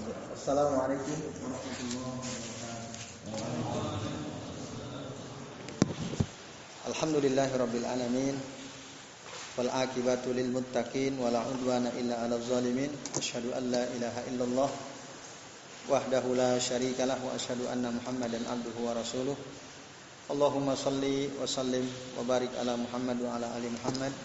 Assalamualaikum warahmatullahi wabarakatuh. Alhamdulillahi rabbil alamin. Wal akibatu lil muttaqin wala udwana illa 'alal zalimin. Asyhadu an la ilaha illallah wahdahu la syarika lah wa asyhadu anna Muhammadan abduhu wa rasuluh. Allahumma salli wa sallim wa barik ala Muhammad wa ala ali Muhammad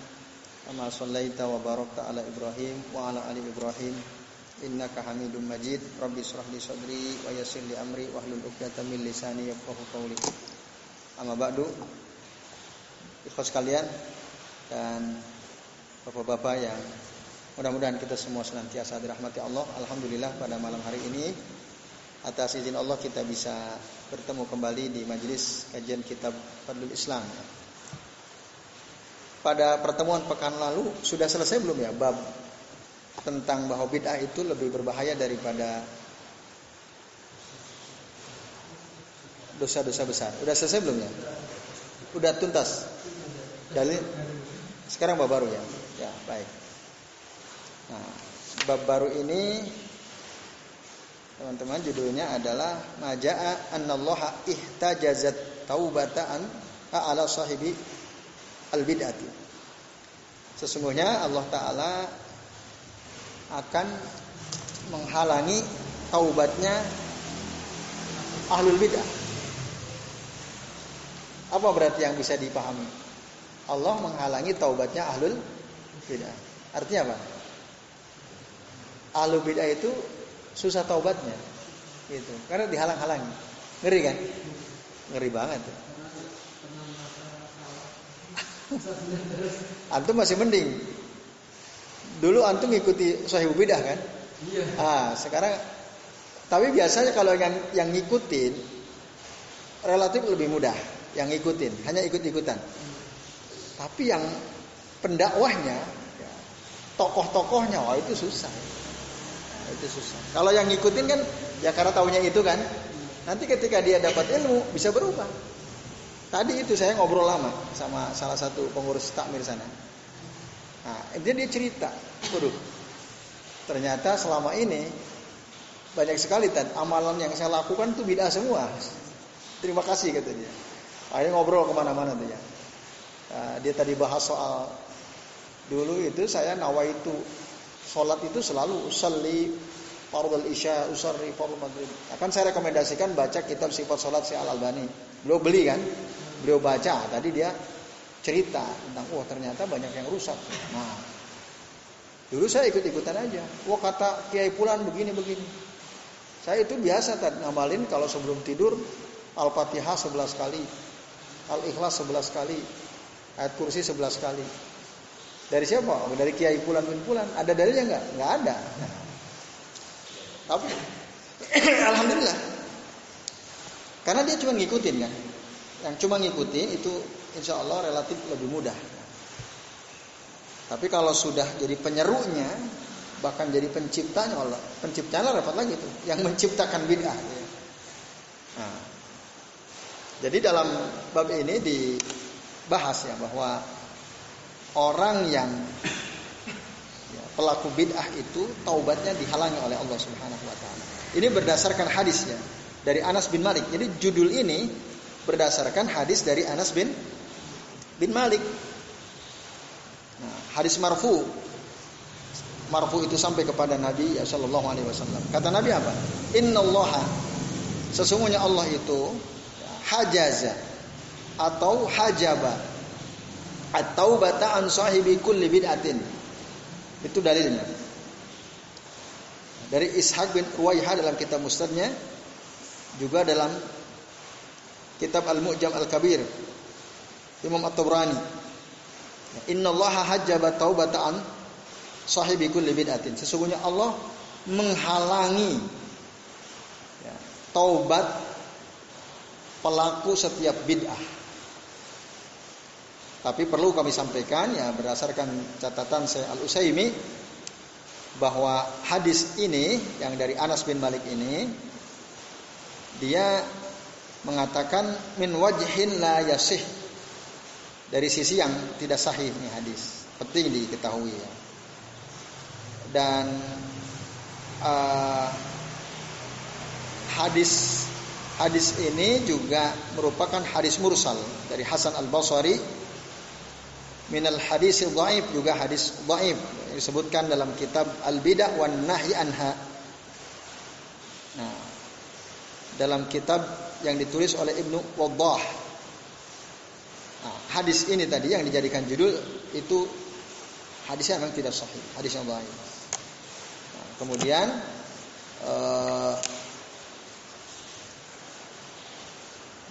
kama sallaita wa barakta ala Ibrahim wa ala ali Ibrahim innaka Hamidum Majid. Rabbi israh li sadri wa yassir li amri wahlul 'uqdatam min lisani yafqahu qawli. Amma ba'du. Ikhwas sekalian dan Bapak-bapak yang mudah-mudahan kita semua senantiasa dirahmati Allah. Alhamdulillah pada malam hari ini atas izin Allah kita bisa bertemu kembali di majelis kajian kitab Fadlul Islam. Pada pertemuan pekan lalu sudah selesai belum ya bab tentang bahwa bid'ah itu lebih berbahaya daripada dosa-dosa besar. Udah selesai belum ya? Udah tuntas. Dalil sekarang bab baru ya. Ya, baik. Nah, bab baru ini Teman-teman judulnya adalah Maja'a annallaha ihtajazat taubataan ala sahibi al-bid'ati. Sesungguhnya Allah taala akan menghalangi taubatnya ahlul bid'ah. Apa berarti yang bisa dipahami? Allah menghalangi taubatnya ahlul bid'ah. Artinya apa? Ahlul bid'ah itu susah taubatnya gitu karena dihalang-halangi ngeri kan ngeri banget antum masih mending dulu antum ngikuti sahih bidah kan iya ah sekarang tapi biasanya kalau yang yang ngikutin relatif lebih mudah yang ngikutin hanya ikut-ikutan tapi yang pendakwahnya ya, tokoh-tokohnya wah itu susah itu susah. Kalau yang ngikutin kan ya karena taunya itu kan. Nanti ketika dia dapat ilmu bisa berubah. Tadi itu saya ngobrol lama sama salah satu pengurus takmir sana. Nah, dia dia cerita, waduh, ternyata selama ini banyak sekali dan amalan yang saya lakukan itu bid'ah semua. Terima kasih kata dia. Akhirnya ngobrol ke mana-mana tuh ya. Nah, dia tadi bahas soal dulu itu saya nawaitu Sholat itu selalu usalli fardhu isya, usalli fardhu maghrib. Akan saya rekomendasikan baca kitab sifat sholat si Al Albani. Beliau beli kan, beliau baca. Tadi dia cerita tentang, wah ternyata banyak yang rusak. Nah, dulu saya ikut-ikutan aja. Wah kata Kiai Pulan begini-begini. Saya itu biasa tadi ngamalin kalau sebelum tidur Al-Fatihah 11 kali, Al-Ikhlas 11 kali, ayat kursi 11 kali. Dari siapa? Oh, dari Kiai Pulan bin Pulan. Ada dalilnya enggak? Enggak ada. Tapi alhamdulillah. Karena dia cuma ngikutin kan. Yang cuma ngikutin itu insya Allah relatif lebih mudah. Tapi kalau sudah jadi penyerunya, bahkan jadi penciptanya Allah, penciptanya repot lagi itu, yang menciptakan bid'ah. Nah, jadi dalam bab ini dibahas ya bahwa orang yang ya, pelaku bid'ah itu taubatnya dihalangi oleh Allah Subhanahu wa taala. Ini berdasarkan hadisnya dari Anas bin Malik. Jadi judul ini berdasarkan hadis dari Anas bin bin Malik. Nah, hadis marfu. Marfu itu sampai kepada Nabi ya sallallahu alaihi wasallam. Kata Nabi apa? Innallaha sesungguhnya Allah itu hajaza atau hajaba at-taubata an sahibi kulli bid'atin. Itu dalilnya. Dari Ishaq bin Ruwaiha dalam kitab Mustadnya juga dalam kitab Al-Mu'jam Al-Kabir Imam At-Tabrani. Inna Allah hajjaba taubata an sahibi kulli bid'atin. Sesungguhnya Allah menghalangi ya, taubat pelaku setiap bid'ah. Tapi perlu kami sampaikan ya berdasarkan catatan saya Al Usaimi bahwa hadis ini yang dari Anas bin Malik ini dia mengatakan min wajhin la yasih dari sisi yang tidak sahih ini hadis penting diketahui ya dan uh, hadis hadis ini juga merupakan hadis mursal dari Hasan Al Basri minal hadis dhaif juga hadis dhaif disebutkan dalam kitab Al Bidah wan Nahi Anha. Nah, dalam kitab yang ditulis oleh Ibnu Waddah. Nah, hadis ini tadi yang dijadikan judul itu hadisnya memang tidak sahih, hadis yang dhaif. Nah, kemudian uh,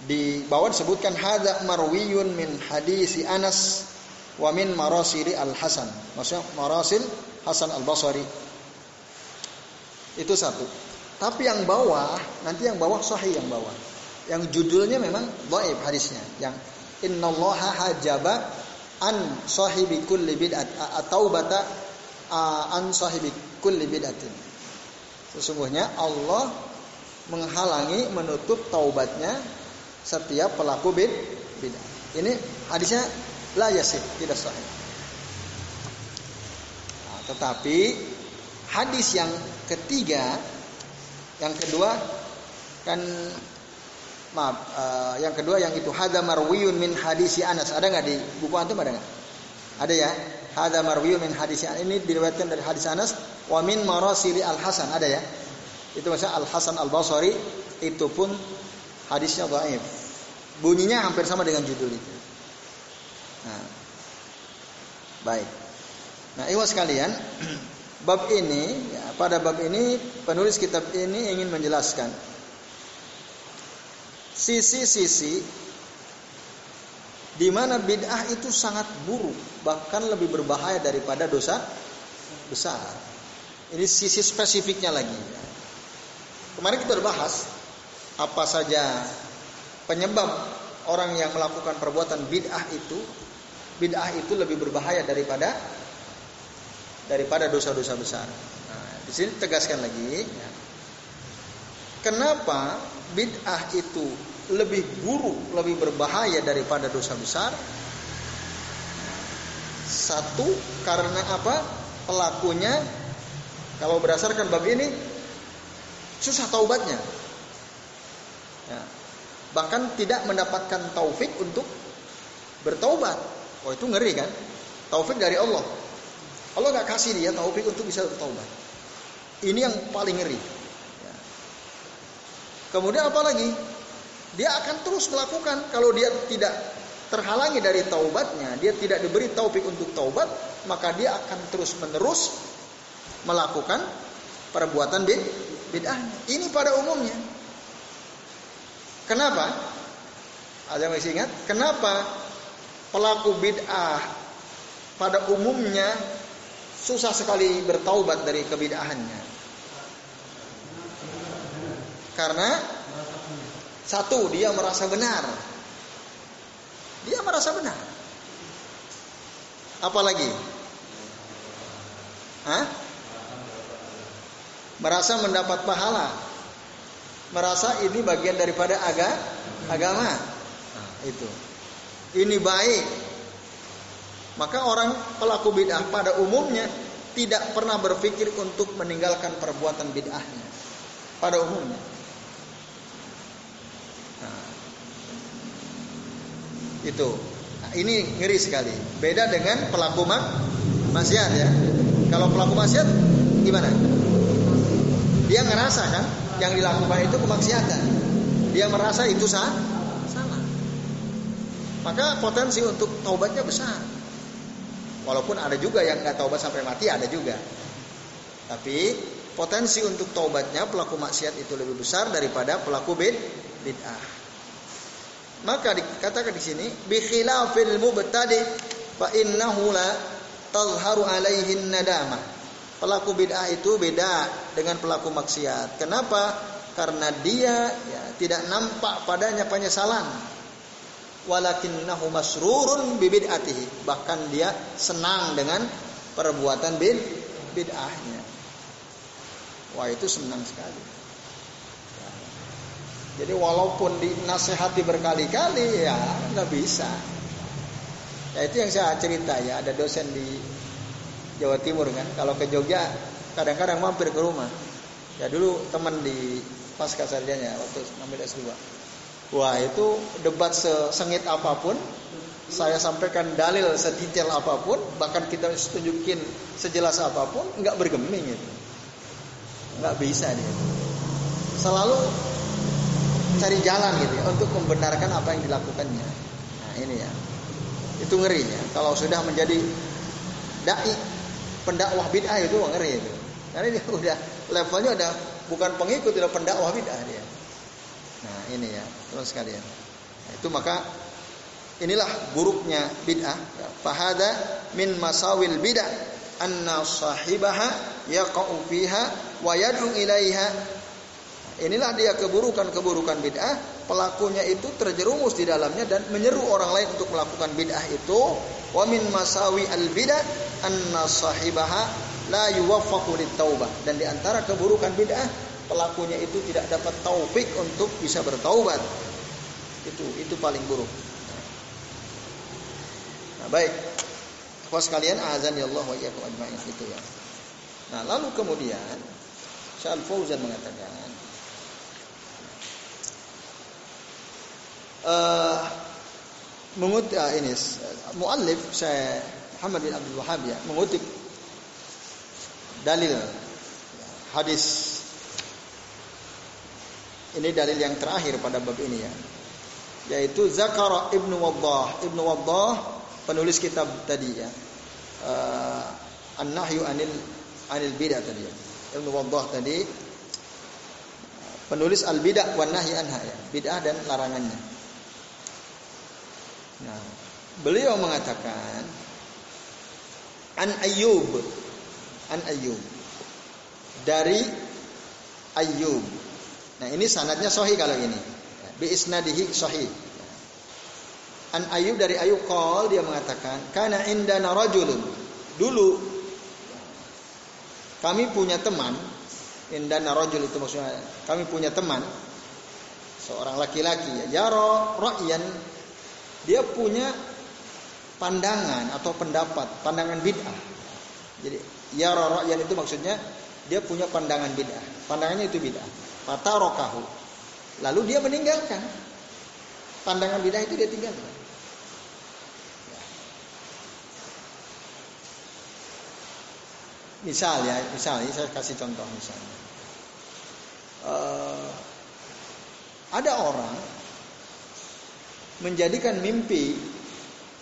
di bawah disebutkan hadza marwiyun min hadisi Anas wa min marasili Al Hasan. Maksudnya marasil Hasan Al Basri. Itu satu. Tapi yang bawah, nanti yang bawah sahih yang bawah. Yang judulnya memang dhaif hadisnya. Yang innallaha hajaba an sahibi kulli bid'at atau bata an sahibi kulli bid'atin. Sesungguhnya Allah menghalangi menutup taubatnya setiap pelaku bid bidah. Ini hadisnya la yasih, tidak sahih. Nah, tetapi hadis yang ketiga, yang kedua kan maaf, uh, yang kedua yang itu hada marwiyun min hadisi Anas. Ada nggak di buku antum ada nggak? Ada ya. Hada marwiyun min hadisi Anas. Ini diriwayatkan dari hadis Anas wa min Al Hasan. Ada ya. Itu maksudnya Al Hasan Al Basri itu pun hadisnya dhaif. Bunyinya hampir sama dengan judul itu. Nah, baik. Nah, iwas sekalian, bab ini, ya, pada bab ini penulis kitab ini ingin menjelaskan sisi-sisi di mana bid'ah itu sangat buruk, bahkan lebih berbahaya daripada dosa besar. Ini sisi spesifiknya lagi. Kemarin kita sudah bahas apa saja penyebab orang yang melakukan perbuatan bid'ah itu bid'ah itu lebih berbahaya daripada daripada dosa-dosa besar. Nah, di sini tegaskan lagi. Kenapa bid'ah itu lebih buruk, lebih berbahaya daripada dosa besar? Satu karena apa? Pelakunya kalau berdasarkan bab ini susah taubatnya. Ya bahkan tidak mendapatkan taufik untuk bertaubat. Oh itu ngeri kan? Taufik dari Allah. Allah nggak kasih dia taufik untuk bisa bertaubat. Ini yang paling ngeri. Ya. Kemudian apa lagi? Dia akan terus melakukan kalau dia tidak terhalangi dari taubatnya, dia tidak diberi taufik untuk taubat, maka dia akan terus menerus melakukan perbuatan bid'ah. Ini pada umumnya. Kenapa? Ada masih ingat? Kenapa pelaku bid'ah pada umumnya susah sekali bertaubat dari kebid'ahannya? Karena satu dia merasa benar. Dia merasa benar. Apalagi? Hah? Merasa mendapat pahala merasa ini bagian daripada aga, agama. Nah, itu. Ini baik. Maka orang pelaku bid'ah pada umumnya tidak pernah berpikir untuk meninggalkan perbuatan bid'ahnya. Pada umumnya. Itu. Nah, ini ngeri sekali. Beda dengan pelaku mak maksiat ya. Kalau pelaku maksiat gimana? Dia ngerasa kan? yang dilakukan itu kemaksiatan. Dia merasa itu sah, salah. Maka potensi untuk taubatnya besar. Walaupun ada juga yang nggak taubat sampai mati ada juga. Tapi potensi untuk taubatnya pelaku maksiat itu lebih besar daripada pelaku bid bid'ah. Maka dikatakan di sini bi khilafil mubtadi fa innahu la tazharu alaihin nadamah Pelaku bid'ah itu beda dengan pelaku maksiat. Kenapa? Karena dia ya, tidak nampak padanya penyesalan. Walakinnahu masrurun bibid'atihi. Bahkan dia senang dengan perbuatan bid bid'ahnya. Wah itu senang sekali. Jadi walaupun dinasehati berkali-kali ya nggak bisa. Ya itu yang saya cerita ya ada dosen di Jawa Timur kan. Kalau ke Jogja kadang-kadang mampir ke rumah. Ya dulu teman di pasca sarjana waktu ngambil S2. Wah itu debat sesengit apa pun, saya sampaikan dalil sedetail apa pun, bahkan kita tunjukin sejelas apa pun, nggak bergeming itu, nggak bisa dia. Selalu cari jalan gitu ya untuk membenarkan apa yang dilakukannya. Nah ini ya, itu ngeri ya. Kalau sudah menjadi dai pendakwah bid'ah itu ngeri itu. Karena dia udah levelnya udah bukan pengikut, udah pendakwah bid'ah dia. Nah ini ya, terus sekalian. Nah, itu maka inilah buruknya bid'ah. Fahada min masawil bid'ah anna sahibaha yaqa'u fiha wa yad'u ilaiha. Inilah dia keburukan-keburukan bid'ah, pelakunya itu terjerumus di dalamnya dan menyeru orang lain untuk melakukan bid'ah itu. Wa min masawi al bid'ah anna sahibaha la yuwaffaqu taubah dan di antara keburukan bid'ah pelakunya itu tidak dapat taufik untuk bisa bertaubat. Itu itu paling buruk. Nah, baik. Akhwas sekalian azan ya Allah wa iyyakum ajma'in itu ya. Nah, lalu kemudian Syal Fauzan mengatakan uh, mengutip uh, ini muallif saya Muhammad bin Abdul Wahab ya mengutip dalil hadis ini dalil yang terakhir pada bab ini ya yaitu Zakara Ibnu Waddah Ibnu Waddah penulis kitab tadi ya. Uh, An-Nahyu anil anil bidah tadi ya. Ibnu Waddah tadi penulis al-bidah wan nahyi anha ya. Bid'ah dan larangannya. Nah, beliau mengatakan An Ayyub An Ayyub dari Ayyub. Nah, ini sanadnya sahih kalau ini. Bi isnadihi sahih. An Ayub dari Ayub Qol dia mengatakan, "Kana indana rajulun." Dulu kami punya teman, indana rajul itu maksudnya kami punya teman seorang laki-laki ya, yaro ra'yan dia punya pandangan atau pendapat, pandangan bid'ah. Jadi yaro ra'yan itu maksudnya dia punya pandangan bid'ah. Pandangannya itu bid'ah. Fatarokahu. Lalu dia meninggalkan. Pandangan bid'ah itu dia tinggalkan. Misal ya, misalnya saya kasih contoh misalnya. Uh, ada orang menjadikan mimpi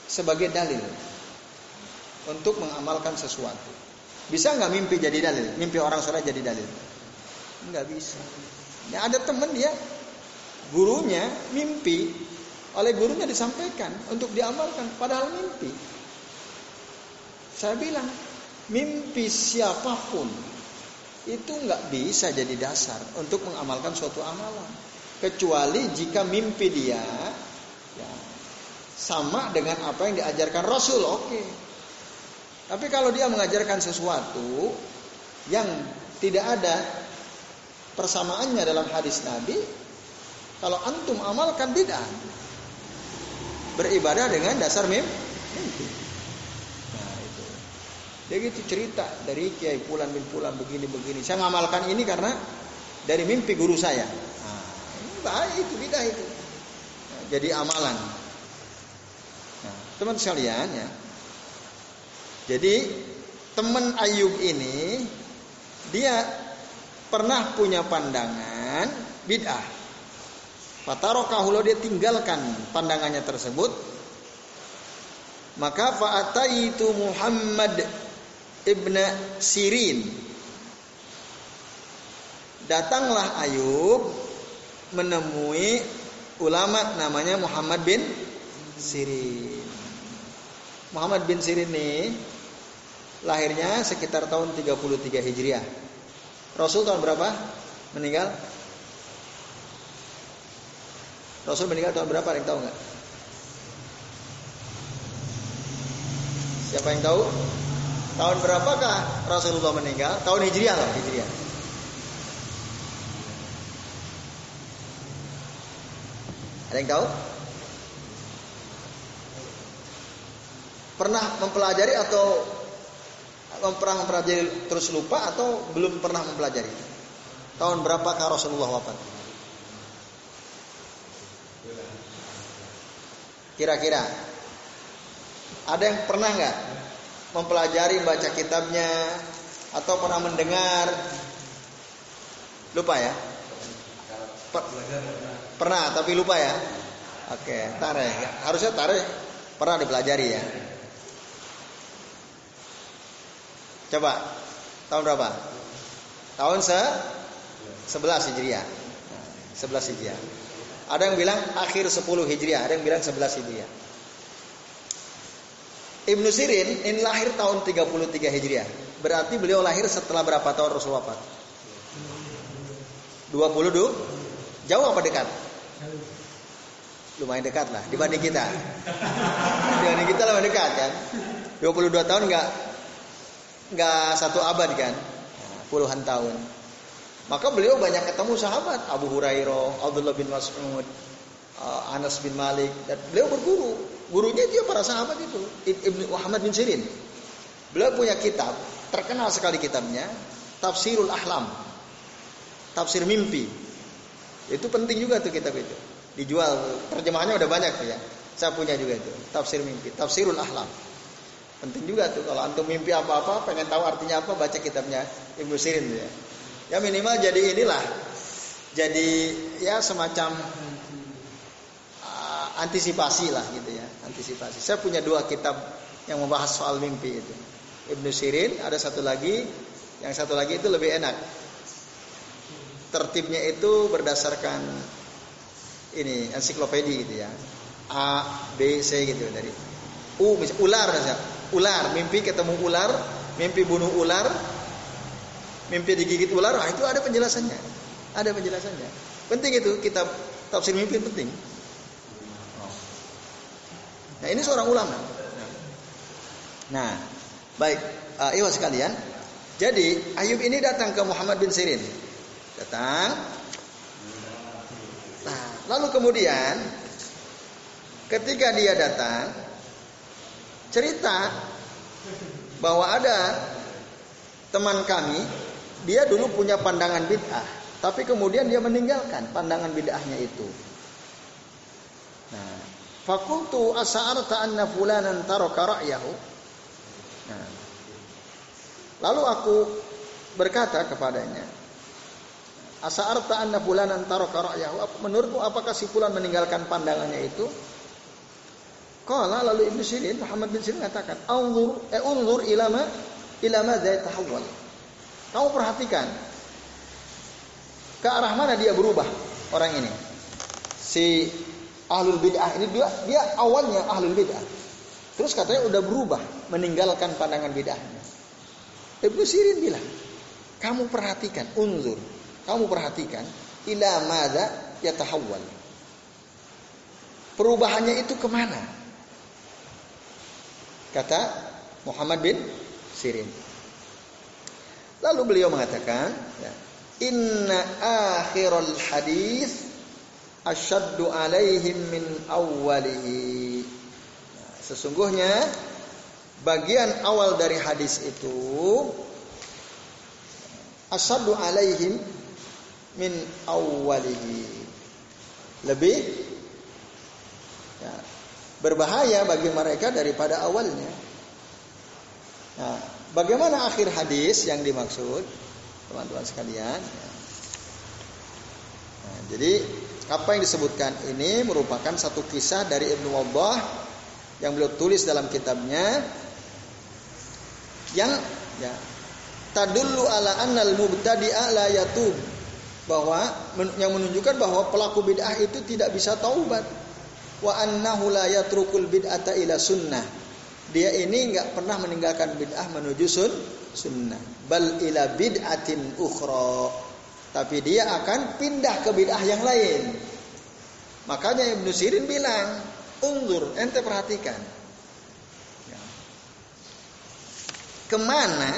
sebagai dalil untuk mengamalkan sesuatu. Bisa nggak mimpi jadi dalil? Mimpi orang soleh jadi dalil? Nggak bisa. Ya, ada teman dia, gurunya mimpi, oleh gurunya disampaikan untuk diamalkan, padahal mimpi. Saya bilang, mimpi siapa pun itu nggak bisa jadi dasar untuk mengamalkan suatu amalan kecuali jika mimpi dia sama dengan apa yang diajarkan Rasul oke tapi kalau dia mengajarkan sesuatu yang tidak ada persamaannya dalam hadis Nabi kalau antum amalkan bid'ah beribadah dengan dasar mimpi dia gitu cerita dari Kiai Pulan bin Pulan begini-begini. Saya ngamalkan ini karena dari mimpi guru saya. Nah, ini baik itu bidah itu. Nah, jadi amalan. Teman sekalian ya. Jadi teman Ayub ini dia pernah punya pandangan bid'ah. Fatarokahulo dia tinggalkan pandangannya tersebut. Maka fa'ataitu Muhammad Ibn Sirin. Datanglah Ayub menemui ulama namanya Muhammad bin Sirin. Muhammad bin Sirin ini lahirnya sekitar tahun 33 Hijriah. Rasul tahun berapa meninggal? Rasul meninggal tahun berapa? Ada yang tahu nggak? Siapa yang tahu? Tahun berapakah Rasulullah meninggal? Tahun Hijriah lah, Hijriah. Ada yang tahu? Pernah mempelajari atau pernah mempelajari terus lupa atau belum pernah mempelajari? Tahun berapakah Rasulullah wafat? Kira-kira ada yang pernah nggak mempelajari baca kitabnya atau pernah mendengar? Lupa ya? Per pernah tapi lupa ya? Oke, tarik. Harusnya tarik. Pernah dipelajari ya. Coba tahun berapa? Tahun se 11 Hijriah. 11 Hijriah. Ada yang bilang akhir 10 Hijriah, ada yang bilang 11 Hijriah. Ibnu Sirin ini lahir tahun 33 Hijriah. Berarti beliau lahir setelah berapa tahun Rasul wafat? 22 jauh apa dekat? Lumayan dekat lah dibanding kita. dibanding kita lebih dekat kan? 22 tahun enggak enggak satu abad kan? Puluhan tahun. Maka beliau banyak ketemu sahabat Abu Hurairah, Abdullah bin Mas'ud, uh, Anas bin Malik dan beliau berguru. Gurunya dia para sahabat itu, Ibnu Muhammad bin Sirin. Beliau punya kitab, terkenal sekali kitabnya, Tafsirul Ahlam. Tafsir mimpi. Itu penting juga tuh kitab itu. Dijual, terjemahannya udah banyak tuh ya. Saya punya juga itu, tafsir mimpi, Tafsirul Ahlam. Penting juga tuh kalau antum mimpi apa-apa, pengen tahu artinya apa, baca kitabnya Ibnu Sirin tuh ya. Ya minimal jadi inilah. Jadi ya semacam uh, antisipasi lah gitu ya, antisipasi. Saya punya dua kitab yang membahas soal mimpi itu. Ibnu Sirin, ada satu lagi, yang satu lagi itu lebih enak. Tertibnya itu berdasarkan ini ensiklopedi gitu ya. A, B, C gitu dari U misalnya ular misalnya. Ular, mimpi ketemu ular, mimpi bunuh ular, mimpi digigit ular, ah, itu ada penjelasannya. Ada penjelasannya. Penting itu kitab tafsir mimpi penting. Nah ini seorang ulama. Nah, baik, uh, iwa sekalian. Jadi Ayub ini datang ke Muhammad bin Sirin. Datang. Nah, lalu kemudian ketika dia datang cerita bahwa ada teman kami dia dulu punya pandangan bid'ah, tapi kemudian dia meninggalkan pandangan bid'ahnya itu. Nah, fakultu asa'arta anna fulanan taraka ra'yahu. Nah, lalu aku berkata kepadanya, asa'arta anna fulanan taraka ra'yahu. Menurutmu apakah si fulan meninggalkan pandangannya itu? Kala lalu Ibnu Sirin Muhammad bin Sirin mengatakan, "Anzur eh unzur ilama ilama zai tahawwal." Kamu perhatikan ke arah mana dia berubah orang ini. Si ahlul bid'ah ini dia dia awalnya ahlul bid'ah. Terus katanya udah berubah meninggalkan pandangan bid'ahnya. Ibnu Sirin bilang, kamu perhatikan, unzur, kamu perhatikan ila madza yatahawwal. Perubahannya itu ke mana? Kata Muhammad bin Sirin. Lalu beliau mengatakan, ya, Inna akhirul hadis asyaddu alaihim min awwalihi. Nah, sesungguhnya bagian awal dari hadis itu asyaddu alaihim min awwalihi. Lebih ya, berbahaya bagi mereka daripada awalnya. Nah, Bagaimana akhir hadis yang dimaksud, teman-teman sekalian? Nah, jadi apa yang disebutkan ini merupakan satu kisah dari Ibnu Wabbah yang beliau tulis dalam kitabnya yang ya tadullu ala annal mubtadi'a la yatub bahwa yang menunjukkan bahwa pelaku bid'ah itu tidak bisa taubat wa annahu la yatrukul bid'ata ila sunnah. Dia ini nggak pernah meninggalkan bid'ah menuju sun sunnah. Bal ila bid'atin ukhra. Tapi dia akan pindah ke bid'ah yang lain. Makanya Ibnu Sirin bilang undur ente perhatikan. Ya. ke mana?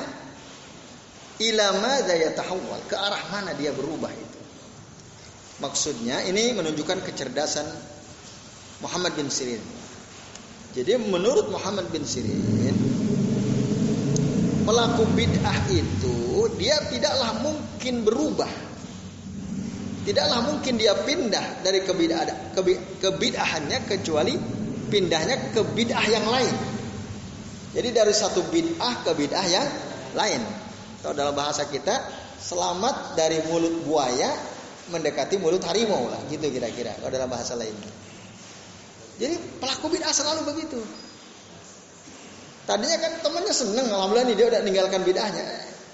Ila madza yatahawwal. Ke arah mana dia berubah itu? Maksudnya ini menunjukkan kecerdasan Muhammad bin Sirin jadi menurut Muhammad bin Sirin pelaku bid'ah itu dia tidaklah mungkin berubah tidaklah mungkin dia pindah dari kebid'ah kebid'ahannya kecuali pindahnya ke bid'ah yang lain. Jadi dari satu bid'ah ke bid'ah yang lain. Atau dalam bahasa kita selamat dari mulut buaya mendekati mulut harimau lah gitu kira-kira kalau dalam bahasa lain. Jadi pelaku bid'ah selalu begitu. Tadinya kan temannya seneng, alhamdulillah nih dia udah meninggalkan bid'ahnya.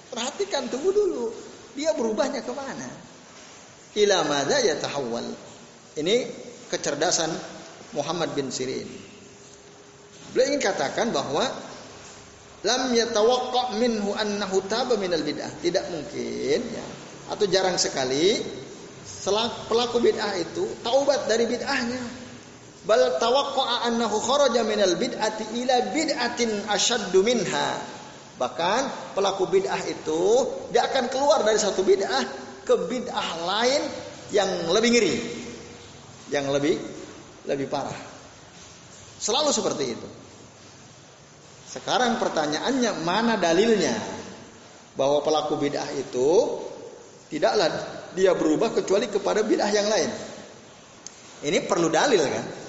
Perhatikan, tunggu dulu. Dia berubahnya ke mana? Ila ya tahawwal. Ini kecerdasan Muhammad bin Sirin. Beliau ingin katakan bahwa lam yatawaqqa minhu annahu taba minal bid'ah. Tidak mungkin ya, atau jarang sekali pelaku bid'ah itu taubat dari bid'ahnya. Bal tawaqqa'a annahu kharaja minal bid'ati ila bid'atin asyaddu minha. Bahkan pelaku bid'ah itu dia akan keluar dari satu bid'ah ke bid'ah lain yang lebih ngeri. Yang lebih lebih parah. Selalu seperti itu. Sekarang pertanyaannya mana dalilnya bahwa pelaku bid'ah itu tidaklah dia berubah kecuali kepada bid'ah yang lain. Ini perlu dalil kan?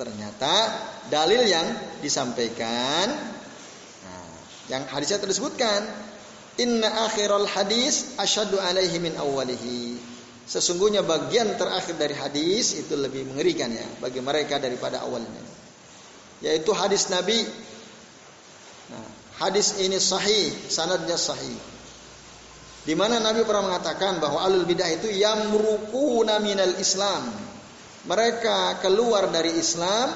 Nah, ternyata dalil yang disampaikan yang hadisnya tersebutkan, inna akhiral hadis asyadu alaihi min awalihi. Sesungguhnya bagian terakhir dari hadis itu lebih mengerikan ya bagi mereka daripada awalnya. Yaitu hadis Nabi. Nah, hadis ini sahih, sanadnya sahih. Di mana Nabi pernah mengatakan bahwa alul bidah itu yamrukuna minal Islam. Mereka keluar dari Islam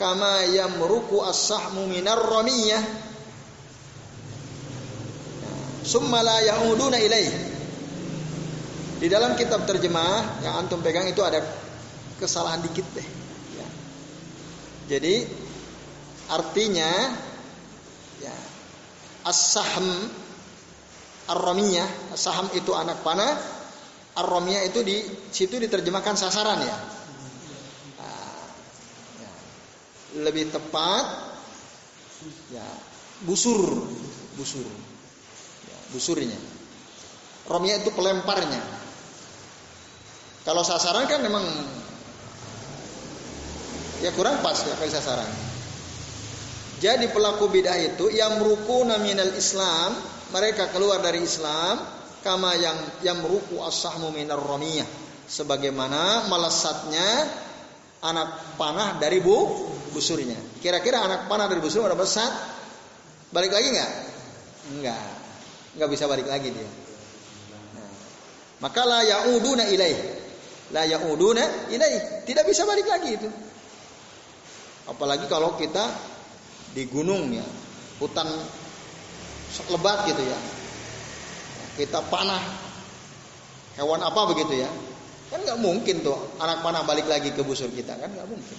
kama yamruku as-sahmu minar ramiyah summa la yauduna ilaih. Di dalam kitab terjemah yang antum pegang itu ada kesalahan dikit deh. Ya. Jadi artinya ya as-sahm ar-ramiyah, saham itu anak panah, ar-ramiyah itu di situ diterjemahkan sasaran ya. Nah, ya. Lebih tepat ya busur, busur busurnya. Romnya itu pelemparnya. Kalau sasaran kan memang ya kurang pas ya kali sasaran. Jadi pelaku bidah itu yang meruku naminal Islam, mereka keluar dari Islam kama yang yang meruku as-sahmu minar romiyah sebagaimana melesatnya anak panah dari bu busurnya. Kira-kira anak panah dari busur ada besar? Balik lagi nggak? Enggak nggak bisa balik lagi dia. Nah, maka la yauduna ilaih. La yauduna ilaih. Tidak bisa balik lagi itu. Apalagi kalau kita di gunung ya, hutan lebat gitu ya. Kita panah hewan apa begitu ya. Kan nggak mungkin tuh anak panah balik lagi ke busur kita kan nggak mungkin.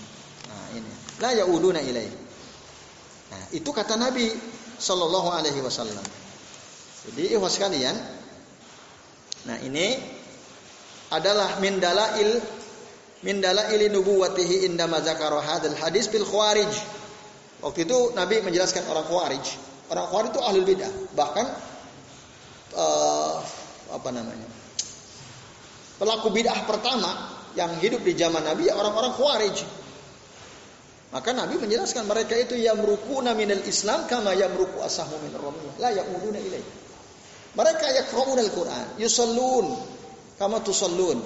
La yauduna ilaih. Nah itu kata Nabi Shallallahu Alaihi Wasallam. Jadi ikhwas sekalian, nah ini adalah min dalail min dalail nubuwatihi indama zakara hadzal hadis bil khawarij. Waktu itu Nabi menjelaskan orang khawarij. Orang khawarij itu ahli bidah, bahkan uh, apa namanya? Pelaku bidah pertama yang hidup di zaman Nabi ya orang-orang khawarij. Maka Nabi menjelaskan mereka itu yang merukuna minal Islam kama yang meruku asahu min ramiyah la ya'uduna ilaih. Mereka yaqra'un al-Quran, yusallun kama tusallun,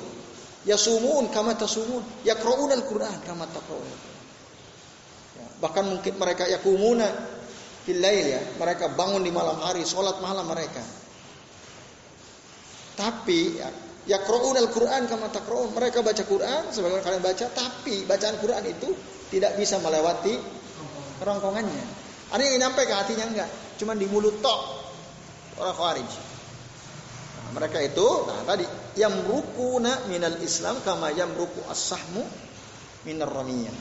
yasumun kama tasumun, yaqra'un al-Quran kama taqra'un. Ya, bahkan mungkin mereka yakumuna fil lail ya, mereka bangun di malam hari, sholat malam mereka. Tapi ya, yaqra'un al-Quran kama taqra'un, mereka baca Quran sebagaimana kalian baca, tapi bacaan Quran itu tidak bisa melewati kerongkongannya. Ada yang nyampe ke hatinya enggak, cuma di mulut tok orang Khawarij. Nah, mereka itu nah tadi yang rukuna minal Islam kama yang ruku as-sahmu minar ramiyah.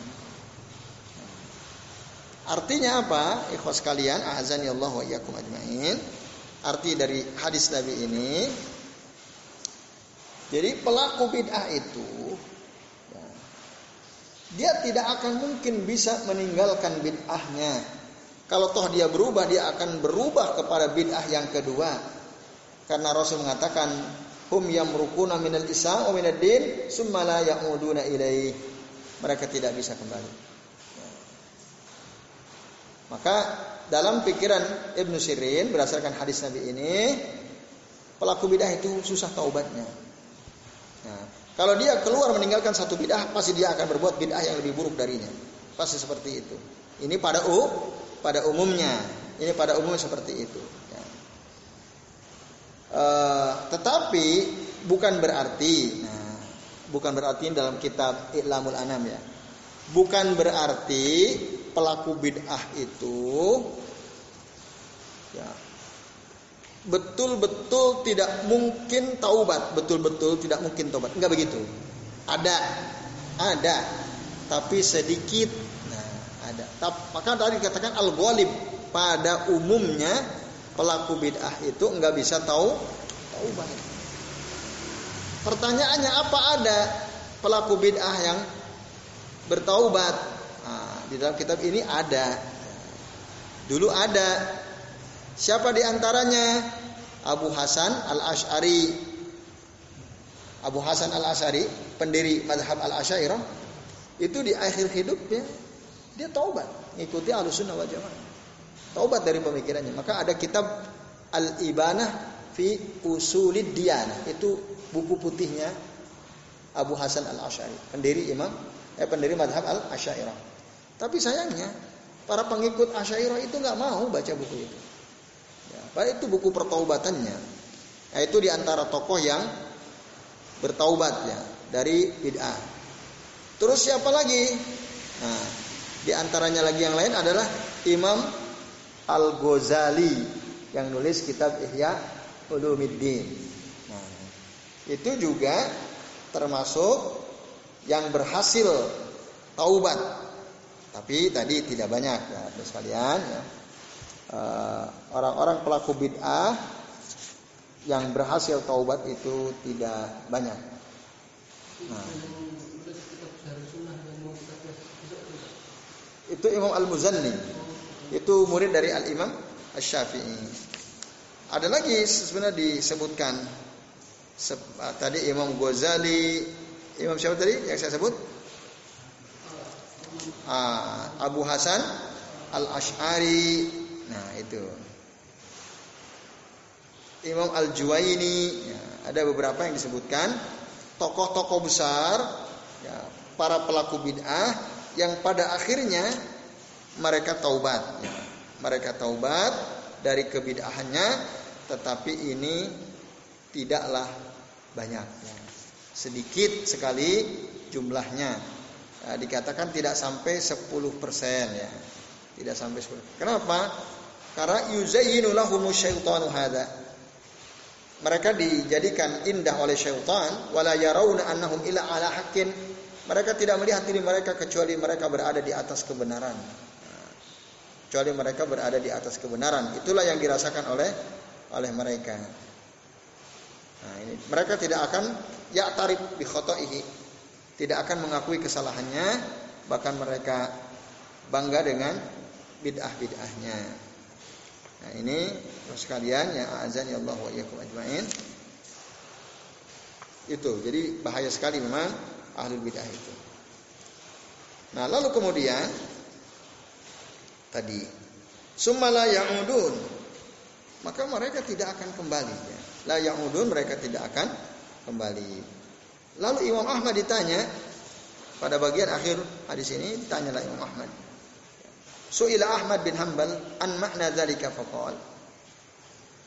Artinya apa? Ikhwas kalian, azan ya Allah wa iyyakum ajmain. Arti dari hadis Nabi ini jadi pelaku bid'ah itu dia tidak akan mungkin bisa meninggalkan bid'ahnya kalau toh dia berubah, dia akan berubah kepada bid'ah yang kedua. Karena Rasul mengatakan, hum yamrukuna minal islam wa minad din summa la ya'uduna ilaih. Mereka tidak bisa kembali. Maka dalam pikiran Ibnu Sirin berdasarkan hadis Nabi ini pelaku bidah itu susah taubatnya. Nah, kalau dia keluar meninggalkan satu bidah pasti dia akan berbuat bidah yang lebih buruk darinya. Pasti seperti itu. Ini pada u pada umumnya. Ini pada umumnya seperti itu. Ya. Uh, tetapi bukan berarti, nah, bukan berarti dalam kitab Ilamul Anam ya. Bukan berarti pelaku bid'ah itu ya betul-betul tidak mungkin taubat, betul-betul tidak mungkin taubat. Enggak begitu. Ada, ada, tapi sedikit. Nah, ada. Maka tadi dikatakan al-ghalib pada umumnya pelaku bid'ah itu enggak bisa tahu taubat. Pertanyaannya apa ada pelaku bid'ah yang bertaubat? Di dalam kitab ini ada. Dulu ada. Siapa di antaranya? Abu Hasan Al-Ash'ari. Abu Hasan Al-Ash'ari, pendiri madhab Al-Asyairah. Itu di akhir hidupnya, dia taubat. Ngikuti al-sunnah wal jamaah. Taubat dari pemikirannya. Maka ada kitab Al-Ibanah fi Usulid Diyanah. Itu buku putihnya Abu Hasan Al-Ash'ari. Pendiri imam, eh pendiri madhab Al-Asyairah. Tapi sayangnya para pengikut Asyairah itu nggak mau baca buku itu. Ya, itu buku pertaubatannya. Nah, itu di antara tokoh yang bertaubat ya dari bid'ah. Terus siapa lagi? Nah, di antaranya lagi yang lain adalah Imam Al Ghazali yang nulis kitab Ihya Ulumuddin. Nah, itu juga termasuk yang berhasil taubat tapi tadi tidak banyak ya, sekalian ya. Uh, orang-orang pelaku bid'ah yang berhasil taubat itu tidak banyak. Nah. Itu Imam Al-Muzanni. Itu murid dari Al-Imam Asy-Syafi'i. Ada lagi sebenarnya disebutkan tadi Imam Ghazali, Imam siapa tadi yang saya sebut? Ah, Abu Hasan Al Ash'ari. Nah, itu. Imam Al Juwaini, ya, ada beberapa yang disebutkan tokoh-tokoh besar, ya, para pelaku bid'ah yang pada akhirnya mereka taubat. Ya. Mereka taubat dari kebid'ahannya, tetapi ini tidaklah banyak. Ya. Sedikit sekali jumlahnya ya, dikatakan tidak sampai 10% ya. Tidak sampai 10. Kenapa? Karena yuzayyinu lahumu syaitanu hada. Mereka dijadikan indah oleh syaitan wala yarawna annahum ila ala haqqin. Mereka tidak melihat diri mereka kecuali mereka berada di atas kebenaran. Kecuali mereka berada di atas kebenaran. Itulah yang dirasakan oleh oleh mereka. Nah, ini mereka tidak akan ya tarif bi khotoihi tidak akan mengakui kesalahannya, bahkan mereka bangga dengan bid'ah-bid'ahnya. Nah, ini sekalian ya azan ya Allah wa iyyakum ajmain. Itu. Jadi bahaya sekali memang ahlul bid'ah itu. Nah, lalu kemudian tadi sumala ya'udun maka mereka tidak akan kembali ya. La ya'udun mereka tidak akan kembali. Lalu Imam Ahmad ditanya pada bagian akhir hadis ini ditanyalah Imam Ahmad. Su'ila Ahmad bin Hanbal an makna dzalika faqal.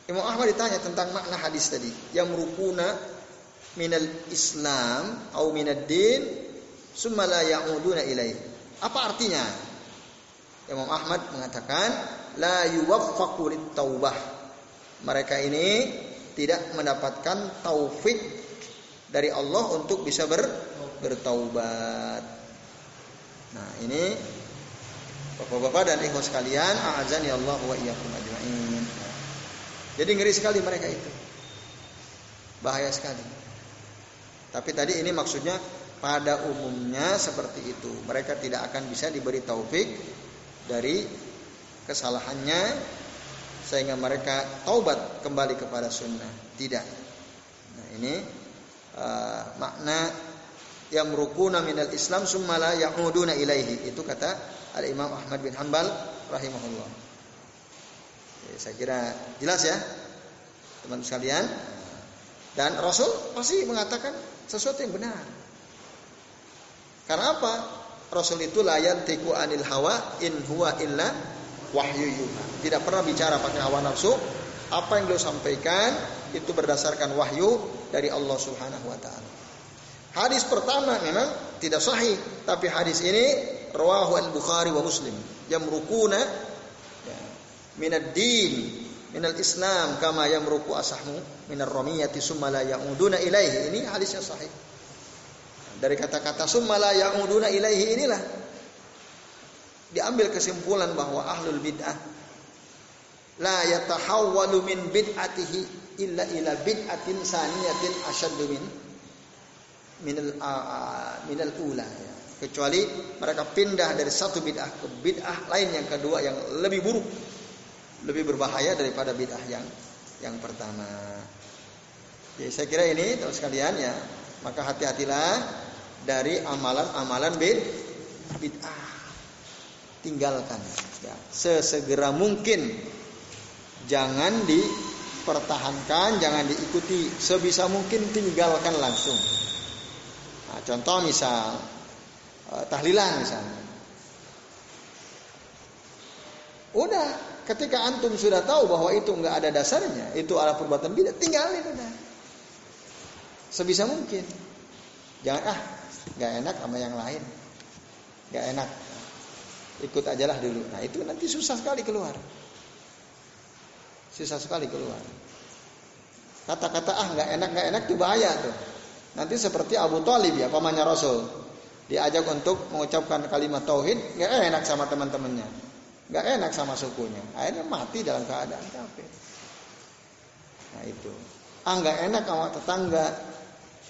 Imam Ahmad ditanya tentang makna hadis tadi, yang merukuna minal Islam atau minad din summa la ya'uduna ilaih. Apa artinya? Imam Ahmad mengatakan la yuwaffaqu taubah. Mereka ini tidak mendapatkan taufik dari Allah untuk bisa ber, bertaubat. Nah, ini Bapak-bapak dan ikhwas sekalian, a'azani Allah wa iyyakum ajmain. Jadi ngeri sekali mereka itu. Bahaya sekali. Tapi tadi ini maksudnya pada umumnya seperti itu. Mereka tidak akan bisa diberi taufik dari kesalahannya sehingga mereka taubat kembali kepada sunnah. Tidak. Nah, ini uh, makna yamrukuna minal Islam summa la ya'uduna ilaihi. Itu kata Al Imam Ahmad bin Hanbal rahimahullah. Oke, saya kira jelas ya teman sekalian. Dan Rasul pasti mengatakan sesuatu yang benar. Karena apa? Rasul itu layan tiku anil hawa in huwa illa wahyu yuha. Tidak pernah bicara pakai hawa nafsu. Apa yang beliau sampaikan itu berdasarkan wahyu dari Allah Subhanahu wa taala. Hadis pertama memang tidak sahih, tapi hadis ini rawahu al-Bukhari wa Muslim. Yamrukuna ya, minad din minal Islam kama yamruku asahmu minar ramiyati summa la ya'uduna ilaihi. Ini hadis yang sahih. Dari kata-kata summa la ya'uduna ilaihi inilah diambil kesimpulan bahwa ahlul bid'ah la yatahawwalu min bid'atihi illa ila bid'atin saniyatin asyaddu min minal minal ula ya. Kecuali mereka pindah dari satu bid'ah ke bid'ah lain yang kedua yang lebih buruk. Lebih berbahaya daripada bid'ah yang yang pertama. Ya saya kira ini terus sekalian ya. Maka hati-hatilah dari amalan-amalan bid bid'ah. Tinggalkan ya. Sesegera mungkin. Jangan dipertahankan jangan diikuti. Sebisa mungkin tinggalkan langsung. Nah, contoh misal tahlilan misalnya. Udah, ketika antum sudah tahu bahwa itu nggak ada dasarnya, itu adalah perbuatan bidah, tinggalin udah. Sebisa mungkin. Jangan ah, nggak enak sama yang lain. Nggak enak. Ikut aja lah dulu. Nah itu nanti susah sekali keluar. Susah sekali keluar. Kata-kata ah nggak enak nggak enak itu bahaya tuh. Nanti seperti Abu Talib ya, pamannya Rasul. Diajak untuk mengucapkan kalimat tauhid, nggak enak sama teman-temannya. Nggak enak sama sukunya. Akhirnya mati dalam keadaan kafir. Nah itu. Ah nggak enak sama tetangga.